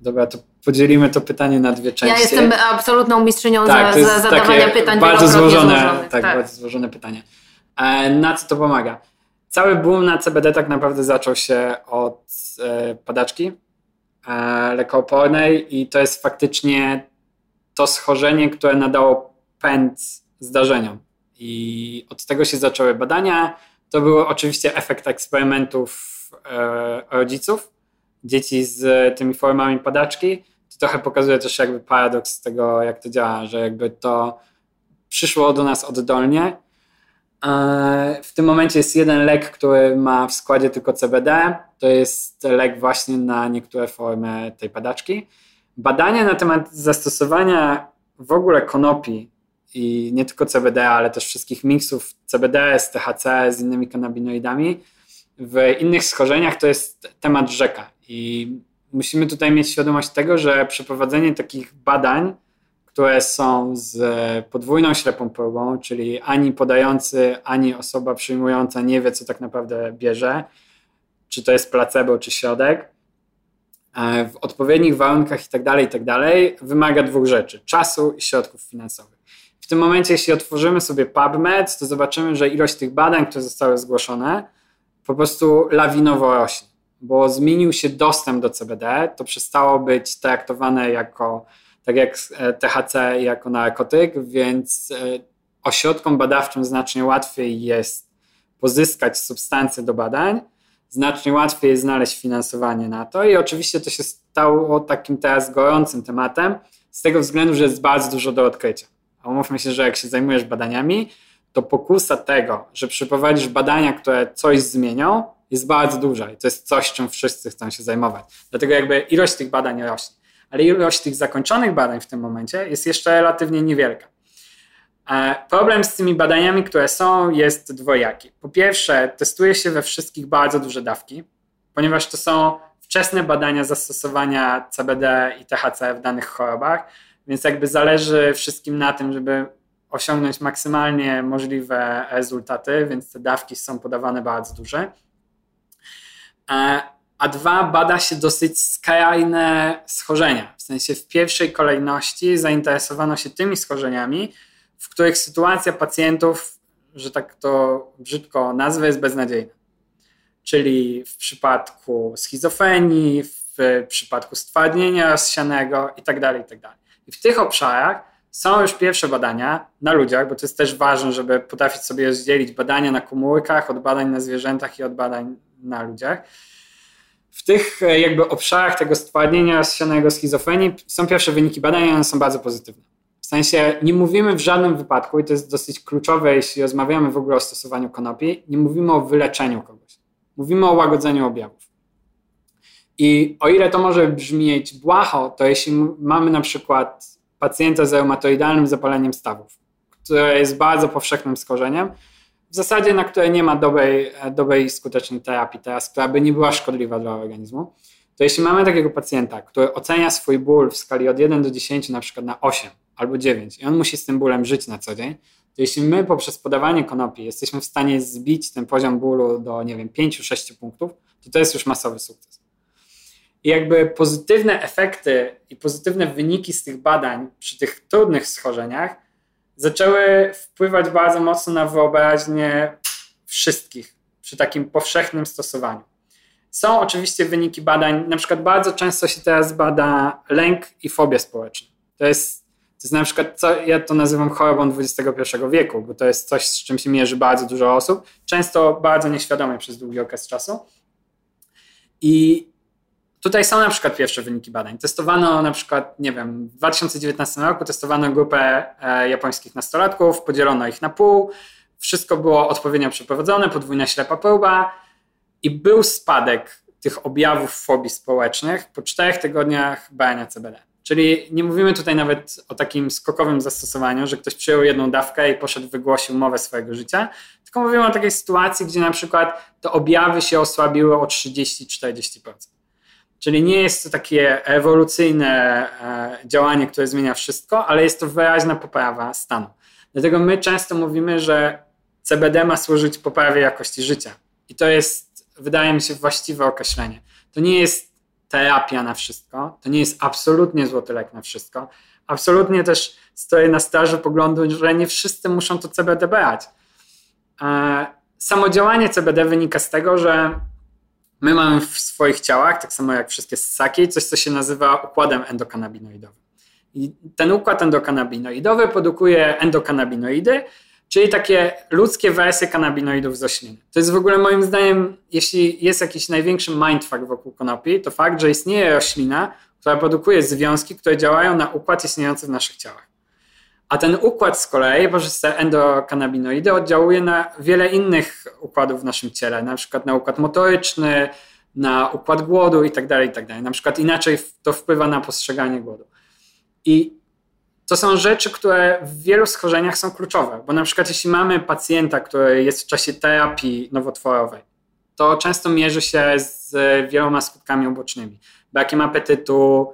Dobra, to podzielimy to pytanie na dwie części. Ja jestem absolutną mistrzynią tak, za, za zadawania pytań bardzo złożone, tak, tak, bardzo złożone pytanie. E, na co to pomaga? Cały boom na CBD tak naprawdę zaczął się od e, padaczki e, lekoopornej i to jest faktycznie to schorzenie, które nadało pęd zdarzeniom. I od tego się zaczęły badania. To był oczywiście efekt eksperymentów e, rodziców, dzieci z tymi formami padaczki. Trochę pokazuje też jakby paradoks tego, jak to działa, że jakby to przyszło do nas oddolnie. W tym momencie jest jeden lek, który ma w składzie tylko CBD. To jest lek właśnie na niektóre formy tej padaczki. Badania na temat zastosowania w ogóle konopi i nie tylko CBD, ale też wszystkich miksów CBD z THC, z innymi kanabinoidami w innych schorzeniach to jest temat rzeka. I musimy tutaj mieć świadomość tego, że przeprowadzenie takich badań, które są z podwójną ślepą próbą, czyli ani podający, ani osoba przyjmująca nie wie, co tak naprawdę bierze, czy to jest placebo, czy środek, e, w odpowiednich warunkach itd., tak itd., tak wymaga dwóch rzeczy: czasu i środków finansowych. W tym momencie, jeśli otworzymy sobie PubMed, to zobaczymy, że ilość tych badań, które zostały zgłoszone, po prostu lawinowo rośnie, bo zmienił się dostęp do CBD, to przestało być traktowane jako, tak jak e, THC, jako narkotyk, więc e, ośrodkom badawczym znacznie łatwiej jest pozyskać substancje do badań, znacznie łatwiej jest znaleźć finansowanie na to i oczywiście to się stało takim teraz gorącym tematem z tego względu, że jest bardzo dużo do odkrycia. A umówmy się, że jak się zajmujesz badaniami, to pokusa tego, że przeprowadzisz badania, które coś zmienią, jest bardzo duża i to jest coś, czym wszyscy chcą się zajmować. Dlatego jakby ilość tych badań rośnie. Ale ilość tych zakończonych badań w tym momencie jest jeszcze relatywnie niewielka. E, problem z tymi badaniami, które są, jest dwojaki. Po pierwsze, testuje się we wszystkich bardzo duże dawki, ponieważ to są wczesne badania zastosowania CBD i THC w danych chorobach, więc jakby zależy wszystkim na tym, żeby osiągnąć maksymalnie możliwe rezultaty, więc te dawki są podawane bardzo duże. E, a dwa, bada się dosyć skrajne schorzenia. W sensie w pierwszej kolejności zainteresowano się tymi schorzeniami, w których sytuacja pacjentów, że tak to brzydko nazwę, jest beznadziejna. Czyli w przypadku schizofrenii, w przypadku stwardnienia rozsianego itd., tak itd. Tak I w tych obszarach są już pierwsze badania na ludziach, bo to jest też ważne, żeby potrafić sobie rozdzielić badania na komórkach od badań na zwierzętach i od badań na ludziach. W tych e, jakby obszarach tego stwardnienia rozsianego schizofrenii są pierwsze wyniki badań i one są bardzo pozytywne. W sensie nie mówimy w żadnym wypadku, i to jest dosyć kluczowe, jeśli rozmawiamy w ogóle o stosowaniu konopi, nie mówimy o wyleczeniu kogoś. Mówimy o łagodzeniu objawów. I o ile to może brzmieć błaho, to jeśli mamy na przykład pacjenta z reumatoidalnym zapaleniem stawów, które jest bardzo powszechnym skorzeniem, w zasadzie na które nie ma dobrej, dobrej skutecznej terapii teraz, która by nie była szkodliwa dla organizmu, to jeśli mamy takiego pacjenta, który ocenia swój ból w skali od 1 do 10 na przykład na 8 albo 9 i on musi z tym bólem żyć na co dzień, to jeśli my poprzez podawanie konopi jesteśmy w stanie zbić ten poziom bólu do, nie wiem, 5-6 punktów, to to jest już masowy sukces. I jakby pozytywne efekty i pozytywne wyniki z tych badań przy tych trudnych schorzeniach zaczęły wpływać bardzo mocno na wyobraźnię wszystkich przy takim powszechnym stosowaniu. Są oczywiście wyniki badań, na przykład bardzo często się teraz bada lęk i fobia społeczna. To jest, to jest na przykład, co, ja to nazywam chorobą XXI wieku, bo to jest coś, z czym się mierzy bardzo dużo osób, często bardzo nieświadomie przez długi okres czasu. I Tutaj są na przykład pierwsze wyniki badań. Testowano na przykład, nie wiem, w 2019 roku testowano grupę e, japońskich nastolatków, podzielono ich na pół, wszystko było odpowiednio przeprowadzone, podwójna ślepa próba i był spadek tych objawów fobii społecznych po czterech tygodniach bania CBD. Czyli nie mówimy tutaj nawet o takim skokowym zastosowaniu, że ktoś przyjął jedną dawkę i poszedł, wygłosił mowę swojego życia, tylko mówimy o takiej sytuacji, gdzie na przykład te objawy się osłabiły o 30-40%. Czyli nie jest to takie ewolucyjne e, działanie, które zmienia wszystko, ale jest to wyraźna poprawa stanu. Dlatego my często mówimy, że CBD ma służyć poprawie jakości życia. I to jest, wydaje mi się, właściwe określenie. To nie jest terapia na wszystko, to nie jest absolutnie złoty lek na wszystko. Absolutnie też stoję na straży poglądu, że nie wszyscy muszą to CBD brać. E, samo działanie CBD wynika z tego, że My mamy w swoich ciałach, tak samo jak wszystkie ssaki, coś, co się nazywa układem endokanabinoidowym. I ten układ endokanabinoidowy produkuje endokanabinoidy, czyli takie ludzkie wersje kanabinoidów z rośliny. To jest w ogóle moim zdaniem, jeśli jest jakiś największy mindfuck wokół konopi, to fakt, że istnieje roślina, która produkuje związki, które działają na układ istniejący w naszych ciałach. A ten układ z kolei, że te endokannabinoidy, oddziałuje na wiele innych układów w naszym ciele, na przykład na układ motoryczny, na układ głodu i tak dalej, i tak. Na przykład inaczej to wpływa na postrzeganie głodu. I to są rzeczy, które w wielu schorzeniach są kluczowe, bo na przykład jeśli mamy pacjenta, który jest w czasie terapii nowotworowej, to często mierzy się z wieloma skutkami ubocznymi. Brakiem apetytu,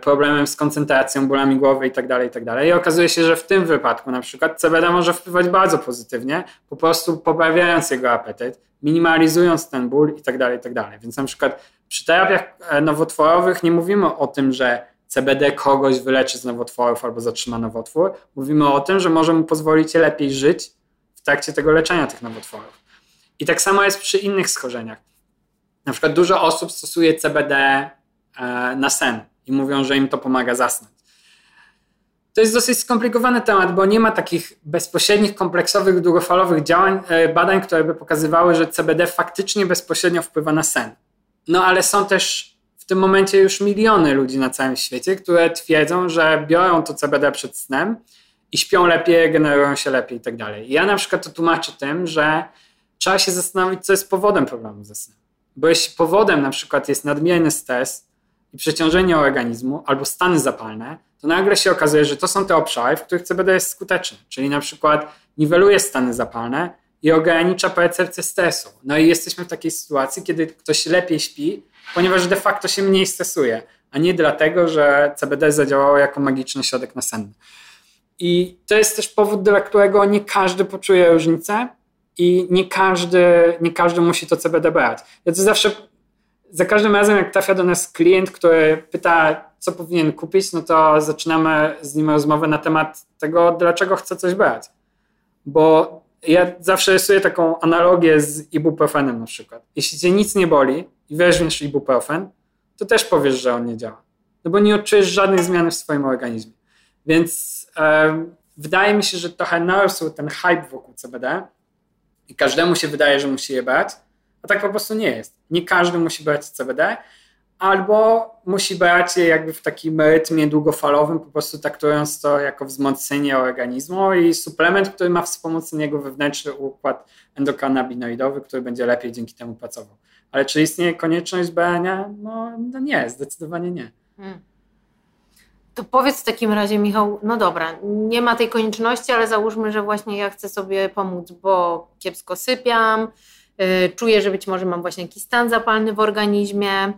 problemem z koncentracją, bólami głowy itd., tak itd. Tak I okazuje się, że w tym wypadku na przykład CBD może wpływać bardzo pozytywnie, po prostu poprawiając jego apetyt, minimalizując ten ból itd., tak itd. Więc na przykład przy terapiach e, nowotworowych nie mówimy o tym, że CBD kogoś wyleczy z nowotworów albo zatrzyma nowotwór. Mówimy o tym, że może mu pozwolić lepiej żyć w trakcie tego leczenia tych nowotworów. I tak samo jest przy innych schorzeniach. Na przykład dużo osób stosuje CBD e, na sen i mówią, że im to pomaga zasnąć. To jest dosyć skomplikowany temat, bo nie ma takich bezpośrednich, kompleksowych, długofalowych działań, e, badań, które by pokazywały, że CBD faktycznie bezpośrednio wpływa na sen. No ale są też w tym momencie już miliony ludzi na całym świecie, które twierdzą, że biorą to CBD przed snem i śpią lepiej, generują się lepiej i tak dalej. Ja na przykład to tłumaczę tym, że trzeba się zastanowić, co jest powodem problemu ze snem. Bo jeśli powodem na przykład jest nadmierny stres i przeciążenie organizmu albo stany zapalne, to nagle się okazuje, że to są te obszary, w których CBD jest skuteczny. Czyli na przykład niweluje stany zapalne i ogranicza percepcję stresu. No i jesteśmy w takiej sytuacji, kiedy ktoś lepiej śpi, ponieważ de facto się mniej stresuje, a nie dlatego, że CBD zadziałało jako magiczny środek nasenny. I to jest też powód, dla którego nie każdy poczuje różnicę i nie każdy, nie każdy musi to CBD brać. Ja to zawsze, za każdym razem jak trafia do nas klient, który pyta, co powinien kupić, no to zaczynamy z nim rozmowę na temat tego, dlaczego chce coś brać. Bo ja zawsze rysuję taką analogię z ibuprofenem na przykład. Jeśli cię nic nie boli i weźmiesz ibuprofen, to też powiesz, że on nie działa. No bo nie odczujesz żadnej zmiany w swoim organizmie. Więc e, wydaje mi się, że trochę narósł ten hype wokół CBD, i każdemu się wydaje, że musi je brać, a tak po prostu nie jest. Nie każdy musi brać CBD, albo musi brać je jakby w takim rytmie długofalowym, po prostu traktując to jako wzmocnienie organizmu i suplement, który ma wspomóc jego wewnętrzny układ endokannabinoidowy, który będzie lepiej dzięki temu pracował. Ale czy istnieje konieczność brania? No, no nie, zdecydowanie nie. Hmm. To powiedz w takim razie, Michał, no dobra, nie ma tej konieczności, ale załóżmy, że właśnie ja chcę sobie pomóc, bo kiepsko sypiam, czuję, że być może mam właśnie jakiś stan zapalny w organizmie.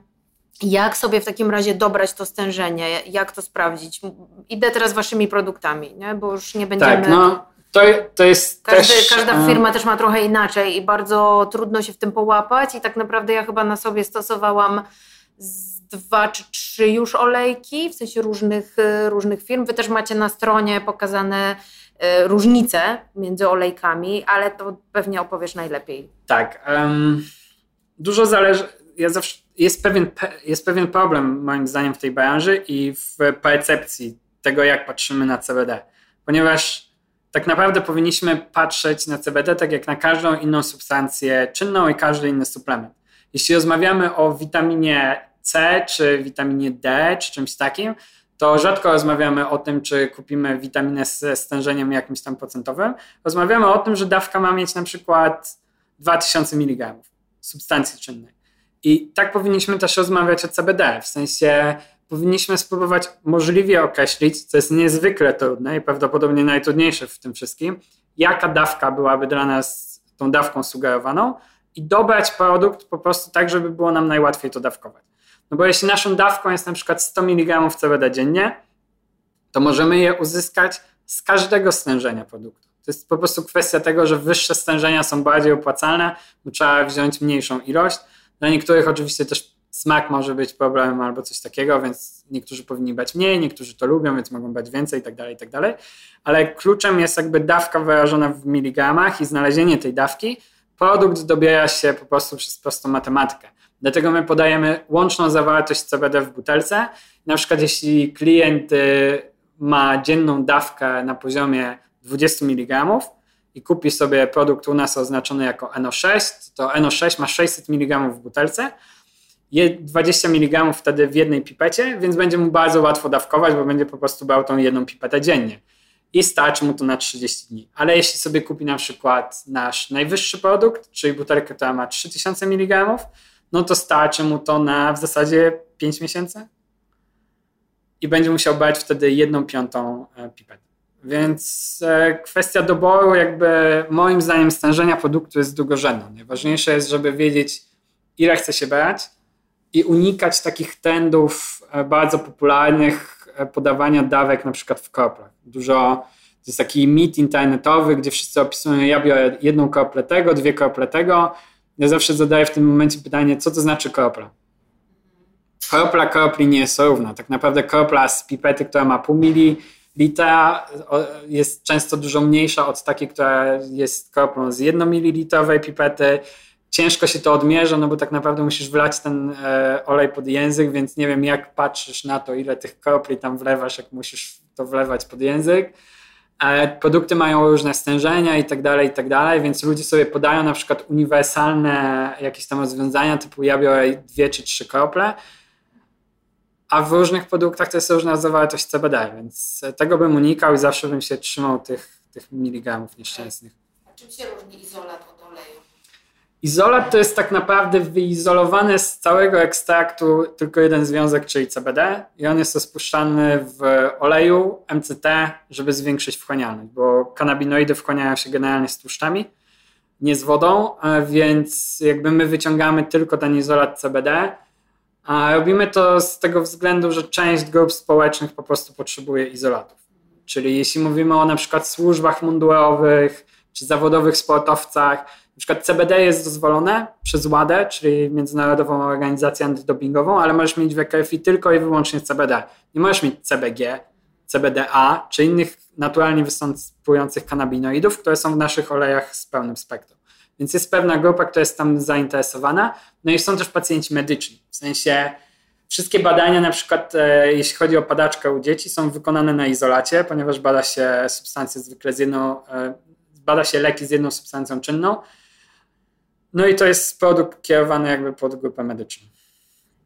Jak sobie w takim razie dobrać to stężenie? Jak to sprawdzić? Idę teraz waszymi produktami, nie? bo już nie będziemy... Tak, no to, to jest Każdy, też... Każda firma też ma trochę inaczej i bardzo trudno się w tym połapać i tak naprawdę ja chyba na sobie stosowałam z dwa czy trzy już olejki, w sensie różnych, e, różnych firm. Wy też macie na stronie pokazane różnice między olejkami, ale to pewnie opowiesz najlepiej. Tak. Um, dużo zależy. Ja zawsze, jest, pewien, jest pewien problem, moim zdaniem, w tej branży i w percepcji tego, jak patrzymy na CBD. Ponieważ tak naprawdę powinniśmy patrzeć na CBD tak jak na każdą inną substancję czynną i każdy inny suplement. Jeśli rozmawiamy o witaminie C, czy witaminie D, czy czymś takim, to rzadko rozmawiamy o tym, czy kupimy witaminę z stężeniem jakimś tam procentowym. Rozmawiamy o tym, że dawka ma mieć na przykład 2000 mg substancji czynnej. I tak powinniśmy też rozmawiać o CBD, w sensie powinniśmy spróbować możliwie określić, co jest niezwykle trudne i prawdopodobnie najtrudniejsze w tym wszystkim, jaka dawka byłaby dla nas tą dawką sugerowaną i dobrać produkt po prostu tak, żeby było nam najłatwiej to dawkować. No bo jeśli naszą dawką jest na przykład 100 mg CBD dziennie, to możemy je uzyskać z każdego stężenia produktu. To jest po prostu kwestia tego, że wyższe stężenia są bardziej opłacalne, bo trzeba wziąć mniejszą ilość. Dla niektórych oczywiście też smak może być problemem albo coś takiego, więc niektórzy powinni brać mniej, niektórzy to lubią, więc mogą brać więcej i tak dalej, i tak. Ale kluczem jest jakby dawka wyrażona w miligramach i znalezienie tej dawki. Produkt dobiera się po prostu przez prostą matematykę. Dlatego my podajemy łączną zawartość CBD w butelce. Na przykład jeśli klient y, ma dzienną dawkę na poziomie 20 mg i kupi sobie produkt u nas oznaczony jako NO6, to NO6 ma 600 mg w butelce 20 mg wtedy w jednej pipecie, więc będzie mu bardzo łatwo dawkować, bo będzie po prostu brał tą jedną pipetę dziennie. I starczy mu to na 30 dni. Ale jeśli sobie kupi na przykład nasz najwyższy produkt, czyli butelkę, która ma 3000 mg, no to starczy mu to na w zasadzie 5 miesięcy. I będzie musiał brać wtedy jedną piątą e, pipetę. Więc e, kwestia doboru, jakby moim zdaniem stężenia produktu jest drugorzędna. Najważniejsze jest, żeby wiedzieć, ile chce się brać i unikać takich trendów e, bardzo popularnych podawania dawek na przykład w kroplach. Dużo, to jest taki mit internetowy, gdzie wszyscy opisują, ja biorę jedną kroplę tego, dwie krople tego. Ja zawsze zadaję w tym momencie pytanie, co to znaczy kropla? Kropla kropli nie jest równa. Tak naprawdę kropla z pipety, która ma pół mili, litra jest często dużo mniejsza od takiej, która jest kroplą z 1 ml pipety. Ciężko się to odmierza, no bo tak naprawdę musisz wlać ten e, olej pod język, więc nie wiem jak patrzysz na to, ile tych kropli tam wlewasz, jak musisz to wlewać pod język. E, produkty mają różne stężenia i tak dalej, i tak dalej, więc ludzie sobie podają na przykład uniwersalne jakieś tam rozwiązania, typu ja biorę dwie czy trzy krople, a w różnych produktach to jest różna zawartość CBD, więc tego bym unikał i zawsze bym się trzymał tych, tych miligramów nieszczęsnych. A czym się różni izolat? Izolat to jest tak naprawdę wyizolowany z całego ekstraktu tylko jeden związek, czyli CBD i on jest rozpuszczany w oleju MCT, żeby zwiększyć wchłanialność, bo kanabinoidy wchłaniają się generalnie z tłuszczami, nie z wodą, więc jakby my wyciągamy tylko ten izolat CBD, a robimy to z tego względu, że część grup społecznych po prostu potrzebuje izolatów. Czyli jeśli mówimy o na przykład służbach mundurowych czy zawodowych sportowcach, na przykład CBD jest dozwolone przez WADę, czyli Międzynarodową Organizację Antydopingową, ale możesz mieć we krwi tylko i wyłącznie CBD. Nie możesz mieć CBG, CBDA czy innych naturalnie występujących kanabinoidów, które są w naszych olejach z pełnym spektrum. Więc jest pewna grupa, która jest tam zainteresowana. No i są też pacjenci medyczni. W sensie wszystkie badania, na przykład e, jeśli chodzi o padaczkę u dzieci, są wykonane na izolacie, ponieważ bada się substancje zwykle z jedną, e, bada się leki z jedną substancją czynną. No i to jest produkt kierowany jakby pod grupę medyczną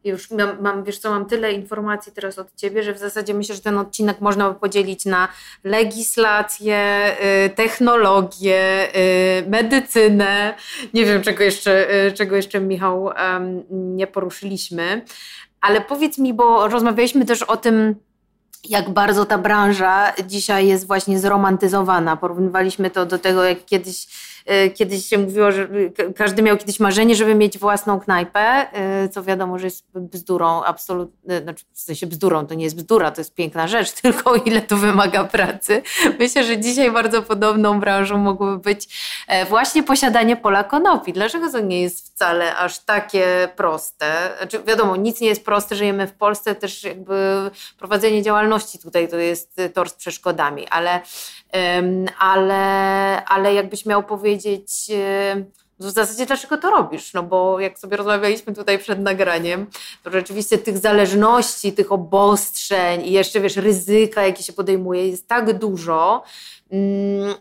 już mam, mam, wiesz co, mam tyle informacji teraz od Ciebie, że w zasadzie myślę, że ten odcinek można by podzielić na legislację, y, technologię, y, medycynę. Nie wiem, czego jeszcze, y, czego jeszcze Michał, nie poruszyliśmy. Ale powiedz mi, bo rozmawialiśmy też o tym, jak bardzo ta branża dzisiaj jest właśnie zromantyzowana. Porównywaliśmy to do tego, jak kiedyś kiedyś się mówiło, że każdy miał kiedyś marzenie, żeby mieć własną knajpę, e, co wiadomo, że jest bzdurą, absolutnie, znaczy w sensie bzdurą, to nie jest bzdura, to jest piękna rzecz, tylko ile to wymaga pracy. Myślę, że dzisiaj bardzo podobną branżą mogłoby być e, właśnie posiadanie pola konopi. Dlaczego to nie jest wcale aż takie proste? Znaczy, wiadomo, nic nie jest proste, żyjemy w Polsce, też jakby prowadzenie działalności tutaj to jest tor z przeszkodami, ale ale, ale jakbyś miał powiedzieć, w zasadzie dlaczego to robisz? No bo jak sobie rozmawialiśmy tutaj przed nagraniem, to rzeczywiście tych zależności, tych obostrzeń i jeszcze wiesz, ryzyka, jakie się podejmuje, jest tak dużo,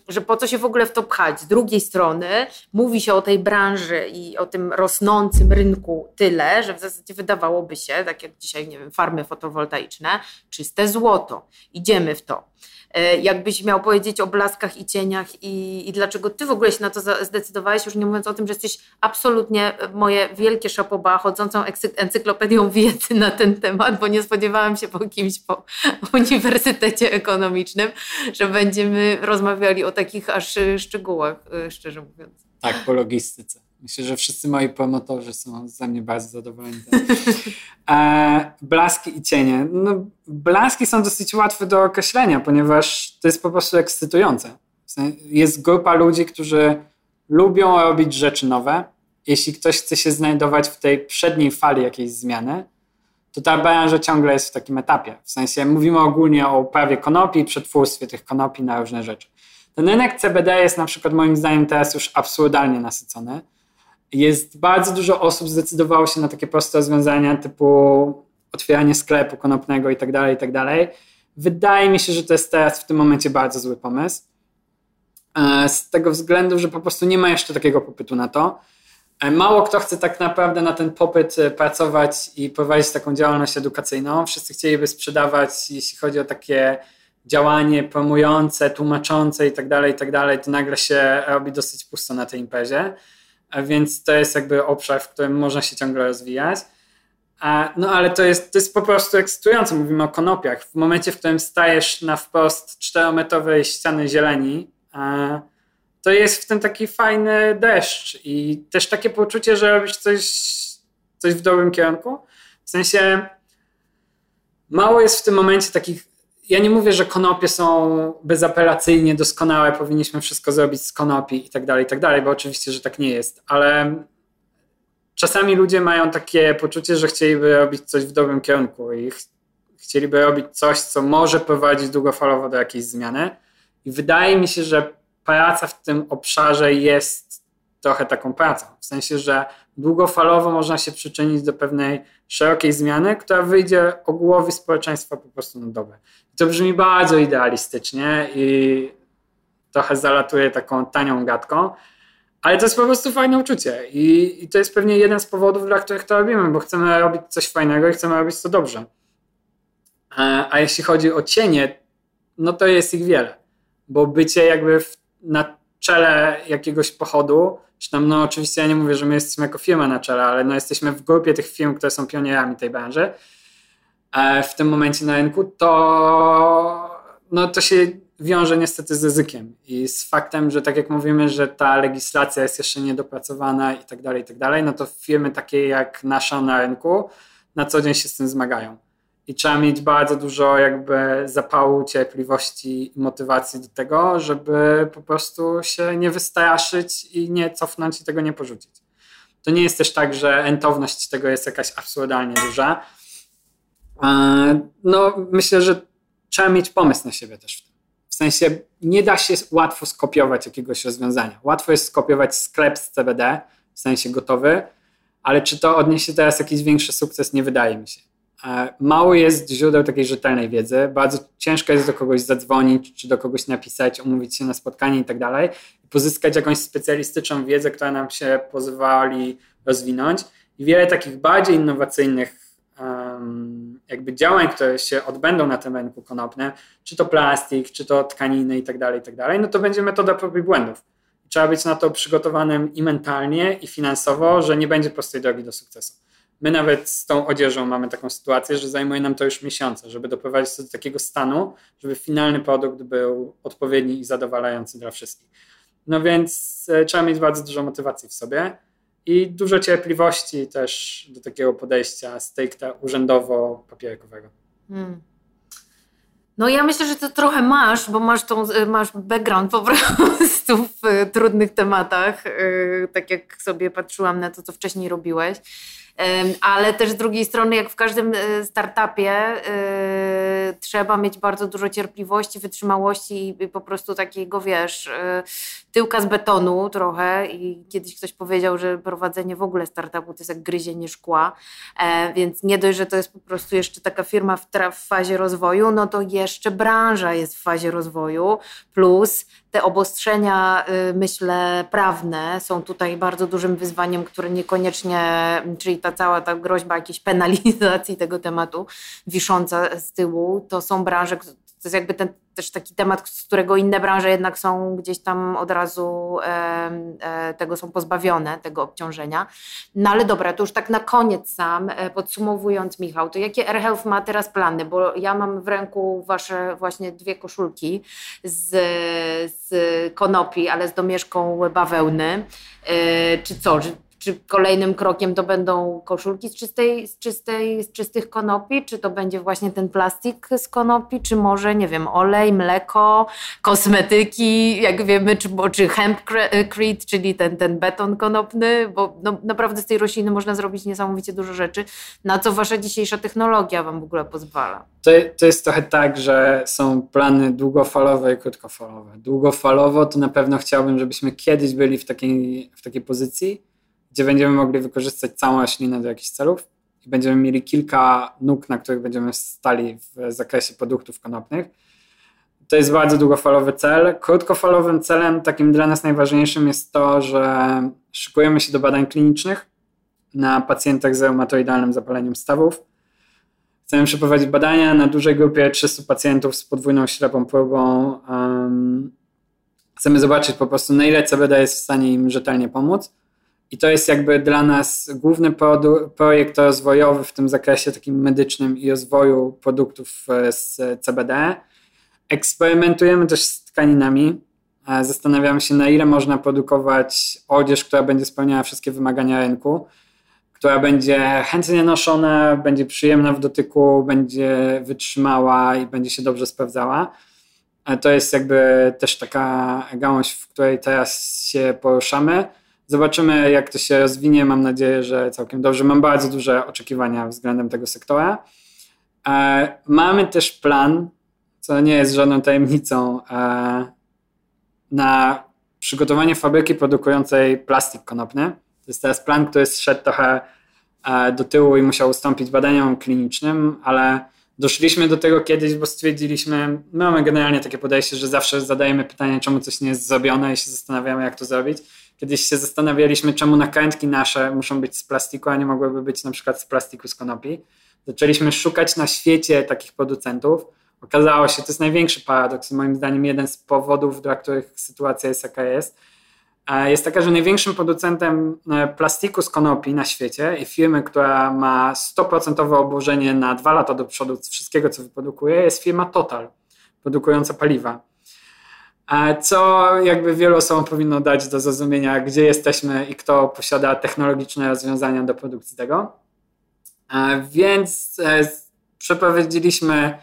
że po co się w ogóle w to pchać? Z drugiej strony mówi się o tej branży i o tym rosnącym rynku tyle, że w zasadzie wydawałoby się, tak jak dzisiaj, nie wiem, farmy fotowoltaiczne, czyste złoto. Idziemy w to. E, jakbyś miał powiedzieć o blaskach i cieniach i, i dlaczego ty w ogóle się na to zdecydowałeś, już nie mówiąc o tym, że jesteś absolutnie moje wielkie szapoba, chodzącą encyklopedią wiedzy na ten temat, bo nie spodziewałam się po kimś po Uniwersytecie Ekonomicznym, że będziemy rozmawiali o takich aż szczegółach, e, szczerze mówiąc. Tak, po logistyce. Myślę, że wszyscy moi promotorzy są ze mnie bardzo zadowoleni. E, blaski i cienie. No, blaski są dosyć łatwe do określenia, ponieważ to jest po prostu ekscytujące. Jest grupa ludzi, którzy lubią robić rzeczy nowe. Jeśli ktoś chce się znajdować w tej przedniej fali jakiejś zmiany, to ta branża ciągle jest w takim etapie. W sensie mówimy ogólnie o uprawie konopi, przetwórstwie tych konopi na różne rzeczy. Ten rynek CBD jest na przykład moim zdaniem teraz już absurdalnie nasycony jest bardzo dużo osób zdecydowało się na takie proste rozwiązania typu otwieranie sklepu konopnego i tak dalej, i tak. Wydaje mi się, że to jest teraz w tym momencie bardzo zły pomysł. E, z tego względu, że po prostu nie ma jeszcze takiego popytu na to. E, mało kto chce tak naprawdę na ten popyt e, pracować i prowadzić taką działalność edukacyjną. Wszyscy chcieliby sprzedawać, jeśli chodzi o takie działanie promujące, tłumaczące i tak dalej, i tak to nagle się robi dosyć pusto na tej imprezie. E, więc to jest jakby obszar, w którym można się ciągle rozwijać. No ale to jest, to jest po prostu ekscytujące. Mówimy o konopiach. W momencie, w którym stajesz na wprost 4-metrowej ściany zieleni, to jest w tym taki fajny deszcz i też takie poczucie, że robisz coś, coś w dobrym kierunku. W sensie mało jest w tym momencie takich. Ja nie mówię, że konopie są bezapelacyjnie doskonałe, powinniśmy wszystko zrobić z konopi i tak dalej, i tak dalej, bo oczywiście, że tak nie jest, ale czasami ludzie mają takie poczucie, że chcieliby robić coś w dobrym kierunku i ch chcieliby robić coś, co może prowadzić długofalowo do jakiejś zmiany. I wydaje mi się, że praca w tym obszarze jest trochę taką pracą. W sensie, że długofalowo można się przyczynić do pewnej szerokiej zmiany, która wyjdzie ogółowi społeczeństwa po prostu na dobre. To brzmi bardzo idealistycznie i trochę zalatuje taką tanią gadką, ale to jest po prostu fajne uczucie I, i to jest pewnie jeden z powodów, dla których to robimy, bo chcemy robić coś fajnego i chcemy robić to dobrze. A, a jeśli chodzi o cienie, no to jest ich wiele, bo bycie jakby w na czele jakiegoś pochodu, czy tam, no oczywiście ja nie mówię, że my jesteśmy jako firma na czele, ale no jesteśmy w grupie tych firm, które są pionierami tej branży e, w tym momencie na rynku, to no to się wiąże niestety z ryzykiem i z faktem, że tak jak mówimy, że ta legislacja jest jeszcze niedopracowana i tak dalej, i tak dalej, no to firmy takie jak nasza na rynku na co dzień się z tym zmagają i trzeba mieć bardzo dużo jakby zapału, cierpliwości i motywacji do tego, żeby po prostu się nie wystraszyć i nie cofnąć i tego nie porzucić. To nie jest też tak, że entowność tego jest jakaś absurdalnie duża. E, no, myślę, że trzeba mieć pomysł na siebie też w tym. W sensie nie da się łatwo skopiować jakiegoś rozwiązania. Łatwo jest skopiować sklep z CBD, w sensie gotowy, ale czy to odniesie teraz jakiś większy sukces, nie wydaje mi się. E, mało jest źródeł takiej rzetelnej wiedzy. Bardzo ciężko jest do kogoś zadzwonić, czy do kogoś napisać, umówić się na spotkanie i tak dalej. Pozyskać jakąś specjalistyczną wiedzę, która nam się pozwoli rozwinąć. I wiele takich bardziej innowacyjnych jakby działań, które się odbędą na tym rynku konopnym, czy to plastik, czy to tkaniny i tak dalej, i tak dalej, no to będzie metoda prób i błędów. Trzeba być na to przygotowanym i mentalnie, i finansowo, że nie będzie prostej drogi do sukcesu. My nawet z tą odzieżą mamy taką sytuację, że zajmuje nam to już miesiące, żeby doprowadzić to do takiego stanu, żeby finalny produkt był odpowiedni i zadowalający dla wszystkich. No więc e, trzeba mieć bardzo dużo motywacji w sobie i dużo cierpliwości też do takiego podejścia stricte urzędowo-papierkowego. Hmm. No ja myślę, że to trochę masz, bo masz, tą, masz background po prostu w e, trudnych tematach, e, tak jak sobie patrzyłam na to, co wcześniej robiłeś ale też z drugiej strony, jak w każdym e, startupie, e, trzeba mieć bardzo dużo cierpliwości, wytrzymałości i po prostu takiego, wiesz, e, tyłka z betonu trochę. I kiedyś ktoś powiedział, że prowadzenie w ogóle startupu to jest jak gryzienie szkła, więc nie dość, że to jest po prostu jeszcze taka firma w, w fazie rozwoju, no to jeszcze branża jest w fazie rozwoju, plus te obostrzenia, myślę, prawne są tutaj bardzo dużym wyzwaniem, które niekoniecznie, czyli ta cała ta groźba jakiejś penalizacji tego tematu wisząca z tyłu, to są branże, to jest jakby ten też taki temat, z którego inne branże jednak są gdzieś tam od razu e, e, tego są pozbawione, tego obciążenia. No ale dobra, to już tak na koniec sam, e, podsumowując Michał, to jakie AirHealth ma teraz plany? Bo ja mam w ręku wasze właśnie dwie koszulki z, z konopi, ale z domieszką bawełny. E, czy co? Czy kolejnym krokiem to będą koszulki z, czystej, z, czystej, z czystych konopi, czy to będzie właśnie ten plastik z konopi, czy może, nie wiem, olej, mleko, kosmetyki, jak wiemy, czy, czy hempcrete, czyli ten, ten beton konopny, bo no, naprawdę z tej rośliny można zrobić niesamowicie dużo rzeczy, na co wasza dzisiejsza technologia wam w ogóle pozwala. To, to jest trochę tak, że są plany długofalowe i krótkofalowe. Długofalowo to na pewno chciałbym, żebyśmy kiedyś byli w takiej, w takiej pozycji, gdzie będziemy mogli wykorzystać całą roślinę do jakichś celów i będziemy mieli kilka nóg, na których będziemy stali w zakresie produktów konopnych. to jest bardzo długofalowy cel. Krótkofalowym celem, takim dla nas najważniejszym jest to, że szykujemy się do badań klinicznych na pacjentach z reumatoidalnym zapaleniem stawów. Chcemy przeprowadzić badania na dużej grupie 300 pacjentów z podwójną ślepą próbą. Um, chcemy zobaczyć po prostu, na ile CBD jest w stanie im rzetelnie pomóc. I to jest jakby dla nas główny projekt rozwojowy w tym zakresie takim medycznym i rozwoju produktów e, z CBD. Eksperymentujemy też z tkaninami. E, zastanawiamy się, na ile można produkować odzież, która będzie spełniała wszystkie wymagania rynku, która będzie chętnie noszona, będzie przyjemna w dotyku, będzie wytrzymała i będzie się dobrze sprawdzała. E, to jest jakby też taka gałąź, w której teraz się poruszamy. Zobaczymy, jak to się rozwinie. Mam nadzieję, że całkiem dobrze. Mam bardzo duże oczekiwania względem tego sektora. E, mamy też plan, co nie jest żadną tajemnicą, e, na przygotowanie fabryki produkującej plastik konopny. To jest teraz plan, który szedł trochę e, do tyłu i musiał ustąpić badaniom klinicznym, ale doszliśmy do tego kiedyś, bo stwierdziliśmy, my mamy generalnie takie podejście, że zawsze zadajemy pytanie, czemu coś nie jest zrobione i się zastanawiamy, jak to zrobić. Kiedyś się zastanawialiśmy, czemu nakrętki nasze muszą być z plastiku, a nie mogłyby być na przykład z plastiku z konopi. Zaczęliśmy szukać na świecie takich producentów. Okazało się, to jest największy paradoks, moim zdaniem jeden z powodów, dla których sytuacja jest jaka jest. Jest taka, że największym producentem e, plastiku z konopi na świecie i firmy, która ma 100% obłożenie na dwa lata do przodu wszystkiego, co wyprodukuje, jest firma Total, produkująca paliwa co jakby wielu osobom powinno dać do zrozumienia, gdzie jesteśmy i kto posiada technologiczne rozwiązania do produkcji tego. Więc e, przeprowadziliśmy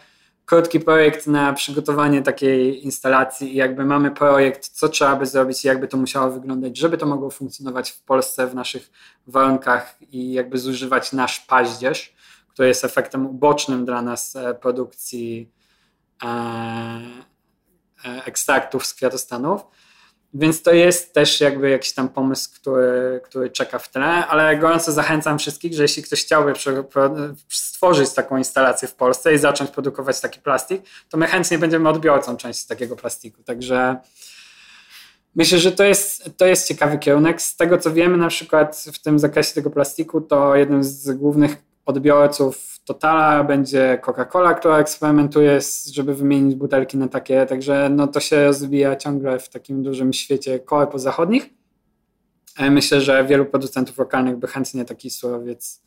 krótki projekt na przygotowanie takiej instalacji i jakby mamy projekt, co trzeba by zrobić i jakby to musiało wyglądać, żeby to mogło funkcjonować w Polsce w naszych warunkach i jakby zużywać nasz paździerz, który jest efektem ubocznym dla nas e, produkcji e, ekstraktów z kwiatostanów. Więc to jest też jakby jakiś tam pomysł, który, który czeka w tle, ale gorąco zachęcam wszystkich, że jeśli ktoś chciałby stworzyć taką instalację w Polsce i zacząć produkować taki plastik, to my chętnie będziemy odbiorcą części takiego plastiku. Także myślę, że to jest, to jest ciekawy kierunek. Z tego co wiemy na przykład w tym zakresie tego plastiku, to jednym z głównych odbiorców Totala, będzie Coca-Cola, która eksperymentuje, żeby wymienić butelki na takie, także no to się rozwija ciągle w takim dużym świecie koła pozachodnich. Myślę, że wielu producentów lokalnych by chętnie taki surowiec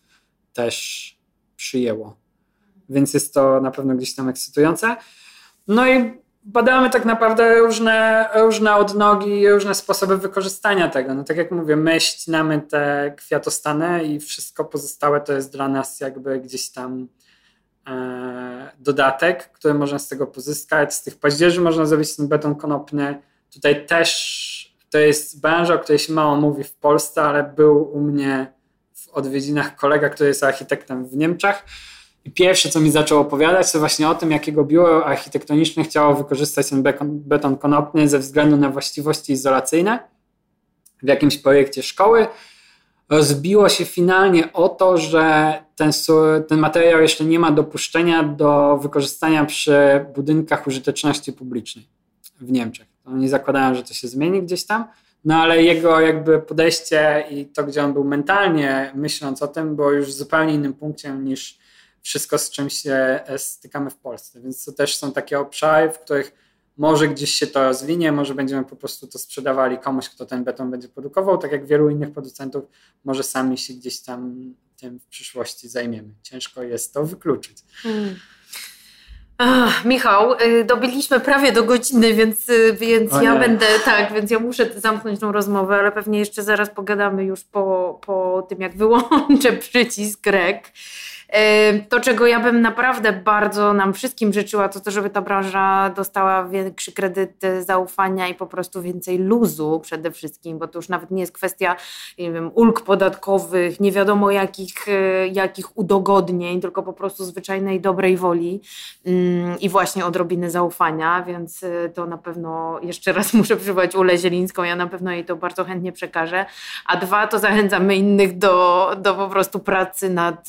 też przyjęło. Więc jest to na pewno gdzieś tam ekscytujące. No i badamy tak naprawdę różne, różne odnogi, różne sposoby wykorzystania tego. No tak jak mówię, my ścinamy te kwiatostany i wszystko pozostałe to jest dla nas jakby gdzieś tam e, dodatek, który można z tego pozyskać. Z tych paździerzy można zrobić ten beton konopny. Tutaj też to jest branża, o której się mało mówi w Polsce, ale był u mnie w odwiedzinach kolega, który jest architektem w Niemczech i pierwsze, co mi zaczął opowiadać, to właśnie o tym, jakiego biuro architektoniczne chciało wykorzystać ten beton konopny ze względu na właściwości izolacyjne w jakimś projekcie szkoły. Rozbiło się finalnie o to, że ten, ten materiał jeszcze nie ma dopuszczenia do wykorzystania przy budynkach użyteczności publicznej w Niemczech. Oni zakładają, że to się zmieni gdzieś tam, no ale jego jakby podejście i to, gdzie on był mentalnie myśląc o tym, było już w zupełnie innym punkcie niż wszystko, z czym się e, stykamy w Polsce. Więc to też są takie obszary, w których może gdzieś się to rozwinie, może będziemy po prostu to sprzedawali komuś, kto ten beton będzie produkował, tak jak wielu innych producentów, może sami się gdzieś tam tym w przyszłości zajmiemy. Ciężko jest to wykluczyć. Hmm. Ach, Michał, y, dobyliśmy prawie do godziny, więc, y, więc ja będę, tak, więc ja muszę zamknąć tą rozmowę, ale pewnie jeszcze zaraz pogadamy już po, po tym, jak wyłączę przycisk rek. To, czego ja bym naprawdę bardzo nam wszystkim życzyła, to to, żeby ta branża dostała większy kredyt zaufania i po prostu więcej luzu przede wszystkim, bo to już nawet nie jest kwestia nie wiem, ulg podatkowych, nie wiadomo jakich, e, jakich udogodnień, tylko po prostu zwyczajnej dobrej woli mm, i właśnie odrobiny zaufania, więc e, to na pewno jeszcze raz muszę przywołać Ulę Zielińską, ja na pewno jej to bardzo chętnie przekażę. A dwa, to zachęcamy innych do, do po prostu pracy nad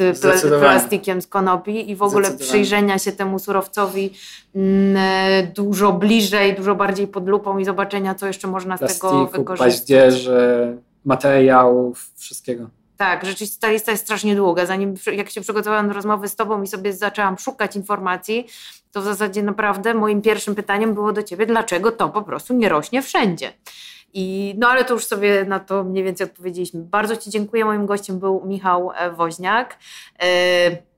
plastikiem z konopi i w ogóle przyjrzenia się temu surowcowi mm, dużo bliżej, dużo bardziej pod lupą i zobaczenia, co jeszcze można Plastiku, z tego wykorzystać. paździerzy, materiałów, wszystkiego. Tak, rzeczywiście ta lista jest strasznie długa. Zanim jak się przygotowałam do rozmowy z Tobą i sobie zaczęłam szukać informacji, to w zasadzie naprawdę moim pierwszym pytaniem było do Ciebie, dlaczego to po prostu nie rośnie wszędzie. I, no ale to już sobie na to mniej więcej odpowiedzieliśmy. Bardzo Ci dziękuję. Moim gościem był Michał e, Woźniak, e,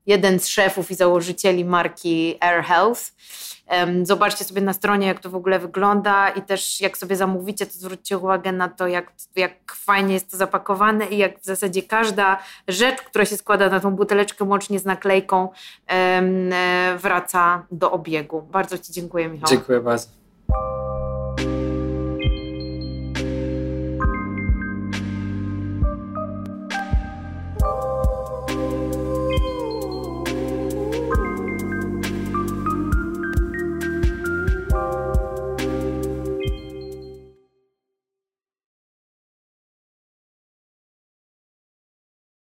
jeden z szefów i założycieli marki Air Health. Zobaczcie sobie na stronie, jak to w ogóle wygląda i też jak sobie zamówicie, to zwróćcie uwagę na to, jak, jak fajnie jest to zapakowane i jak w zasadzie każda rzecz, która się składa na tą buteleczkę łącznie z naklejką, e, wraca do obiegu. Bardzo Ci dziękuję, Michał. Dziękuję bardzo.